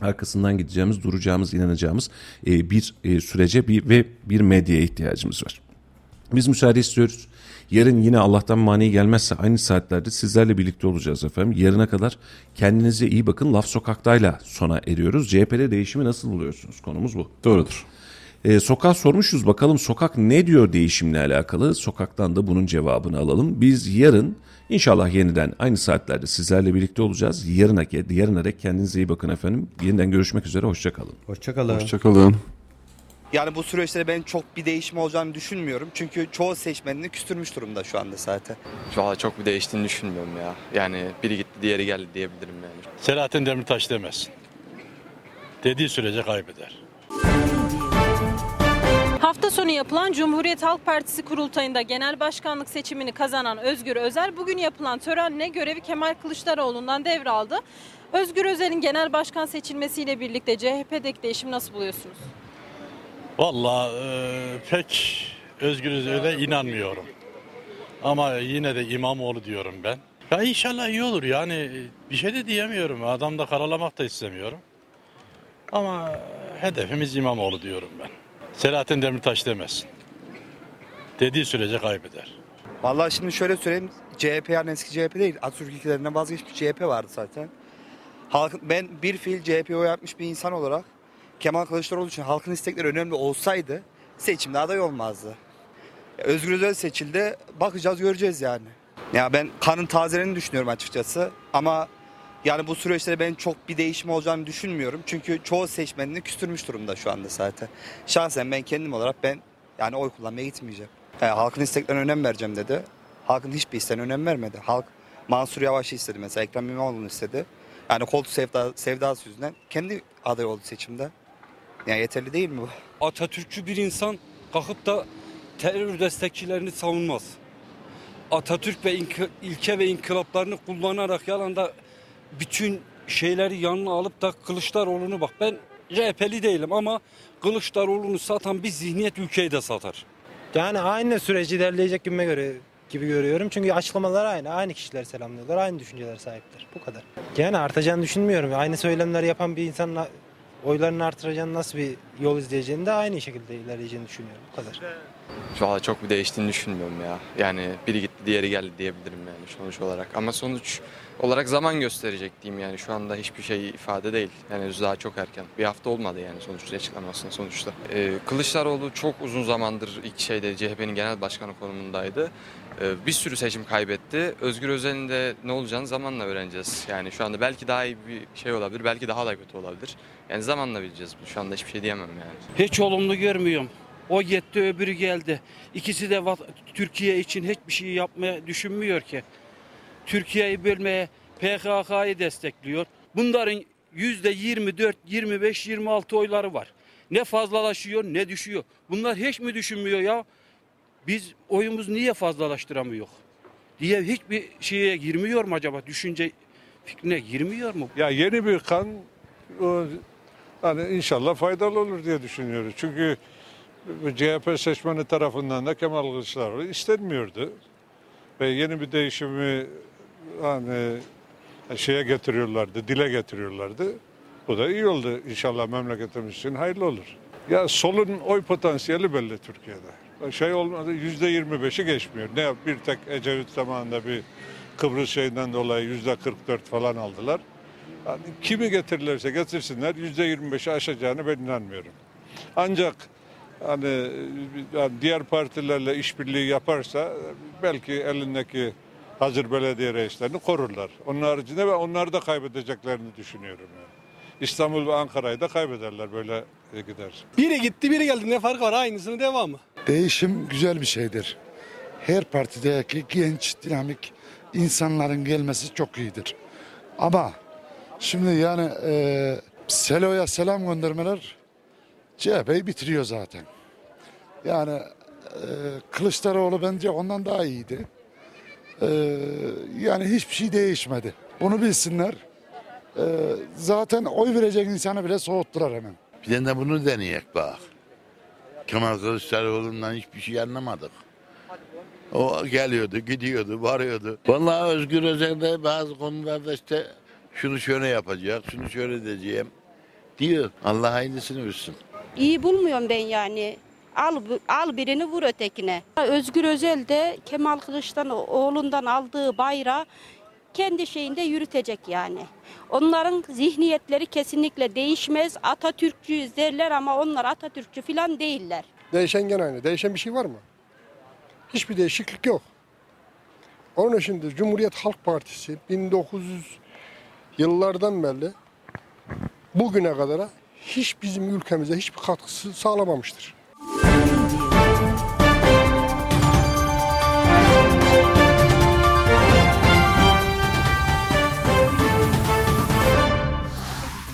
arkasından gideceğimiz, duracağımız, inanacağımız e, bir e, sürece bir ve bir medyaya ihtiyacımız var. Biz müsaade istiyoruz. Yarın yine Allah'tan mani gelmezse aynı saatlerde sizlerle birlikte olacağız efendim. Yarına kadar kendinize iyi bakın. Laf sokaktayla sona eriyoruz. CHP'de değişimi nasıl buluyorsunuz? Konumuz bu. Doğrudur. Ee, sokağa sormuşuz bakalım sokak ne diyor değişimle alakalı. Sokaktan da bunun cevabını alalım. Biz yarın inşallah yeniden aynı saatlerde sizlerle birlikte olacağız. Yarına, yarına dek kendinize iyi bakın efendim. Yeniden görüşmek üzere. Hoşçakalın. Hoşçakalın. Hoşçakalın. Yani bu süreçte ben çok bir değişim olacağını düşünmüyorum. Çünkü çoğu seçmenini küstürmüş durumda şu anda zaten. Valla çok bir değiştiğini düşünmüyorum ya. Yani biri gitti diğeri geldi diyebilirim yani. Selahattin Demirtaş demesin. Dediği sürece kaybeder. Hafta sonu yapılan Cumhuriyet Halk Partisi kurultayında genel başkanlık seçimini kazanan Özgür Özel bugün yapılan törenle görevi Kemal Kılıçdaroğlu'ndan devraldı. Özgür Özel'in genel başkan seçilmesiyle birlikte CHP'deki değişim nasıl buluyorsunuz? Valla e, pek Özgür Özel'e inanmıyorum. Ama yine de İmamoğlu diyorum ben. Ya inşallah iyi olur yani bir şey de diyemiyorum. Adam da karalamak da istemiyorum. Ama hedefimiz İmamoğlu diyorum ben. Selahattin Demirtaş demesin. Dediği sürece kaybeder. Vallahi şimdi şöyle söyleyeyim. CHP yani eski CHP değil. Atatürk ülkelerinden vazgeçmiş CHP vardı zaten. Halkın, ben bir fiil CHP'ye oy atmış bir insan olarak Kemal Kılıçdaroğlu için halkın istekleri önemli olsaydı seçimde aday olmazdı. Özgür Özel seçildi. Bakacağız göreceğiz yani. Ya ben kanın tazelerini düşünüyorum açıkçası. Ama yani bu süreçte ben çok bir değişim olacağını düşünmüyorum. Çünkü çoğu seçmenini küstürmüş durumda şu anda zaten. Şahsen ben kendim olarak ben yani oy kullanmaya gitmeyeceğim. E, halkın isteklerine önem vereceğim dedi. Halkın hiçbir isteğine önem vermedi. Halk Mansur Yavaş'ı istedi mesela. Ekrem İmamoğlu'nu istedi. Yani koltuk sevda, sevdası yüzünden kendi aday oldu seçimde. Yani yeterli değil mi bu? Atatürkçü bir insan kalkıp da terör destekçilerini savunmaz. Atatürk ve ilke ve inkılaplarını kullanarak yalanda bütün şeyleri yanına alıp da Kılıçdaroğlu'nu bak ben CHP'li değilim ama Kılıçdaroğlu'nu satan bir zihniyet ülkeyi de satar. Yani aynı süreci ilerleyecek gibime göre gibi görüyorum. Çünkü açıklamalar aynı. Aynı kişiler selamlıyorlar. Aynı düşünceler sahipler. Bu kadar. Yani artacağını düşünmüyorum. Aynı söylemleri yapan bir insanın oylarını artıracağını nasıl bir yol izleyeceğini de aynı şekilde ilerleyeceğini düşünüyorum. Bu kadar. Valla çok bir değiştiğini düşünmüyorum ya. Yani biri gitti diğeri geldi diyebilirim yani sonuç olarak. Ama sonuç olarak zaman gösterecek diyeyim yani. Şu anda hiçbir şey ifade değil. Yani daha çok erken. Bir hafta olmadı yani sonuçta açıklamasının sonuçta. Ee, Kılıçdaroğlu çok uzun zamandır ilk şeyde CHP'nin genel başkanı konumundaydı. Ee, bir sürü seçim kaybetti. Özgür Özel'in de ne olacağını zamanla öğreneceğiz. Yani şu anda belki daha iyi bir şey olabilir, belki daha da kötü olabilir. Yani zamanla bileceğiz. Şu anda hiçbir şey diyemem yani. Hiç olumlu görmüyorum. O gitti öbürü geldi. İkisi de Türkiye için hiçbir şey yapmaya düşünmüyor ki. Türkiye'yi bölmeye PKK'yı destekliyor. Bunların yüzde 24, 25, 26 oyları var. Ne fazlalaşıyor ne düşüyor. Bunlar hiç mi düşünmüyor ya? Biz oyumuz niye fazlalaştıramıyor? Diye hiçbir şeye girmiyor mu acaba? Düşünce fikrine girmiyor mu? Ya yeni bir kan o, hani inşallah faydalı olur diye düşünüyoruz. Çünkü CHP seçmeni tarafından da Kemal Kılıçdaroğlu istenmiyordu. Ve yeni bir değişimi hani şeye getiriyorlardı, dile getiriyorlardı. Bu da iyi oldu inşallah memleketimiz için hayırlı olur. Ya solun oy potansiyeli belli Türkiye'de. Şey olmadı yüzde 25'i geçmiyor. Ne yap- bir tek Ecevit zamanında bir Kıbrıs şeyinden dolayı yüzde 44 falan aldılar. Yani kimi getirirlerse getirsinler yüzde 25'i aşacağını ben inanmıyorum. Ancak hani diğer partilerle işbirliği yaparsa belki elindeki hazır belediye reislerini korurlar. Onun haricinde ve onlar da kaybedeceklerini düşünüyorum. Yani. İstanbul ve Ankara'yı da kaybederler böyle gider. Biri gitti biri geldi ne farkı var aynısının devamı. Değişim güzel bir şeydir. Her partideki genç, dinamik insanların gelmesi çok iyidir. Ama şimdi yani e, Selo'ya selam göndermeler CHP'yi bitiriyor zaten. Yani e, Kılıçdaroğlu bence ondan daha iyiydi. E, yani hiçbir şey değişmedi. Bunu bilsinler. E, zaten oy verecek insanı bile soğuttular hemen. Bir de bunu deneyek bak. Kemal Kılıçdaroğlu'ndan hiçbir şey anlamadık. O geliyordu, gidiyordu, varıyordu. Vallahi Özgür Özel'de bazı konularda işte şunu şöyle yapacak, şunu şöyle diyeceğim diyor. Allah aynısını versin. İyi bulmuyorum ben yani. Al, al birini vur ötekine. Özgür Özel de Kemal Kılıçdaroğlu'ndan aldığı bayrağı kendi şeyinde yürütecek yani. Onların zihniyetleri kesinlikle değişmez. Atatürkçüyüz derler ama onlar Atatürkçü falan değiller. Değişen gene aynı. Değişen bir şey var mı? Hiçbir değişiklik yok. Onun için de Cumhuriyet Halk Partisi 1900 yıllardan beri bugüne kadar hiç bizim ülkemize hiçbir katkısı sağlamamıştır.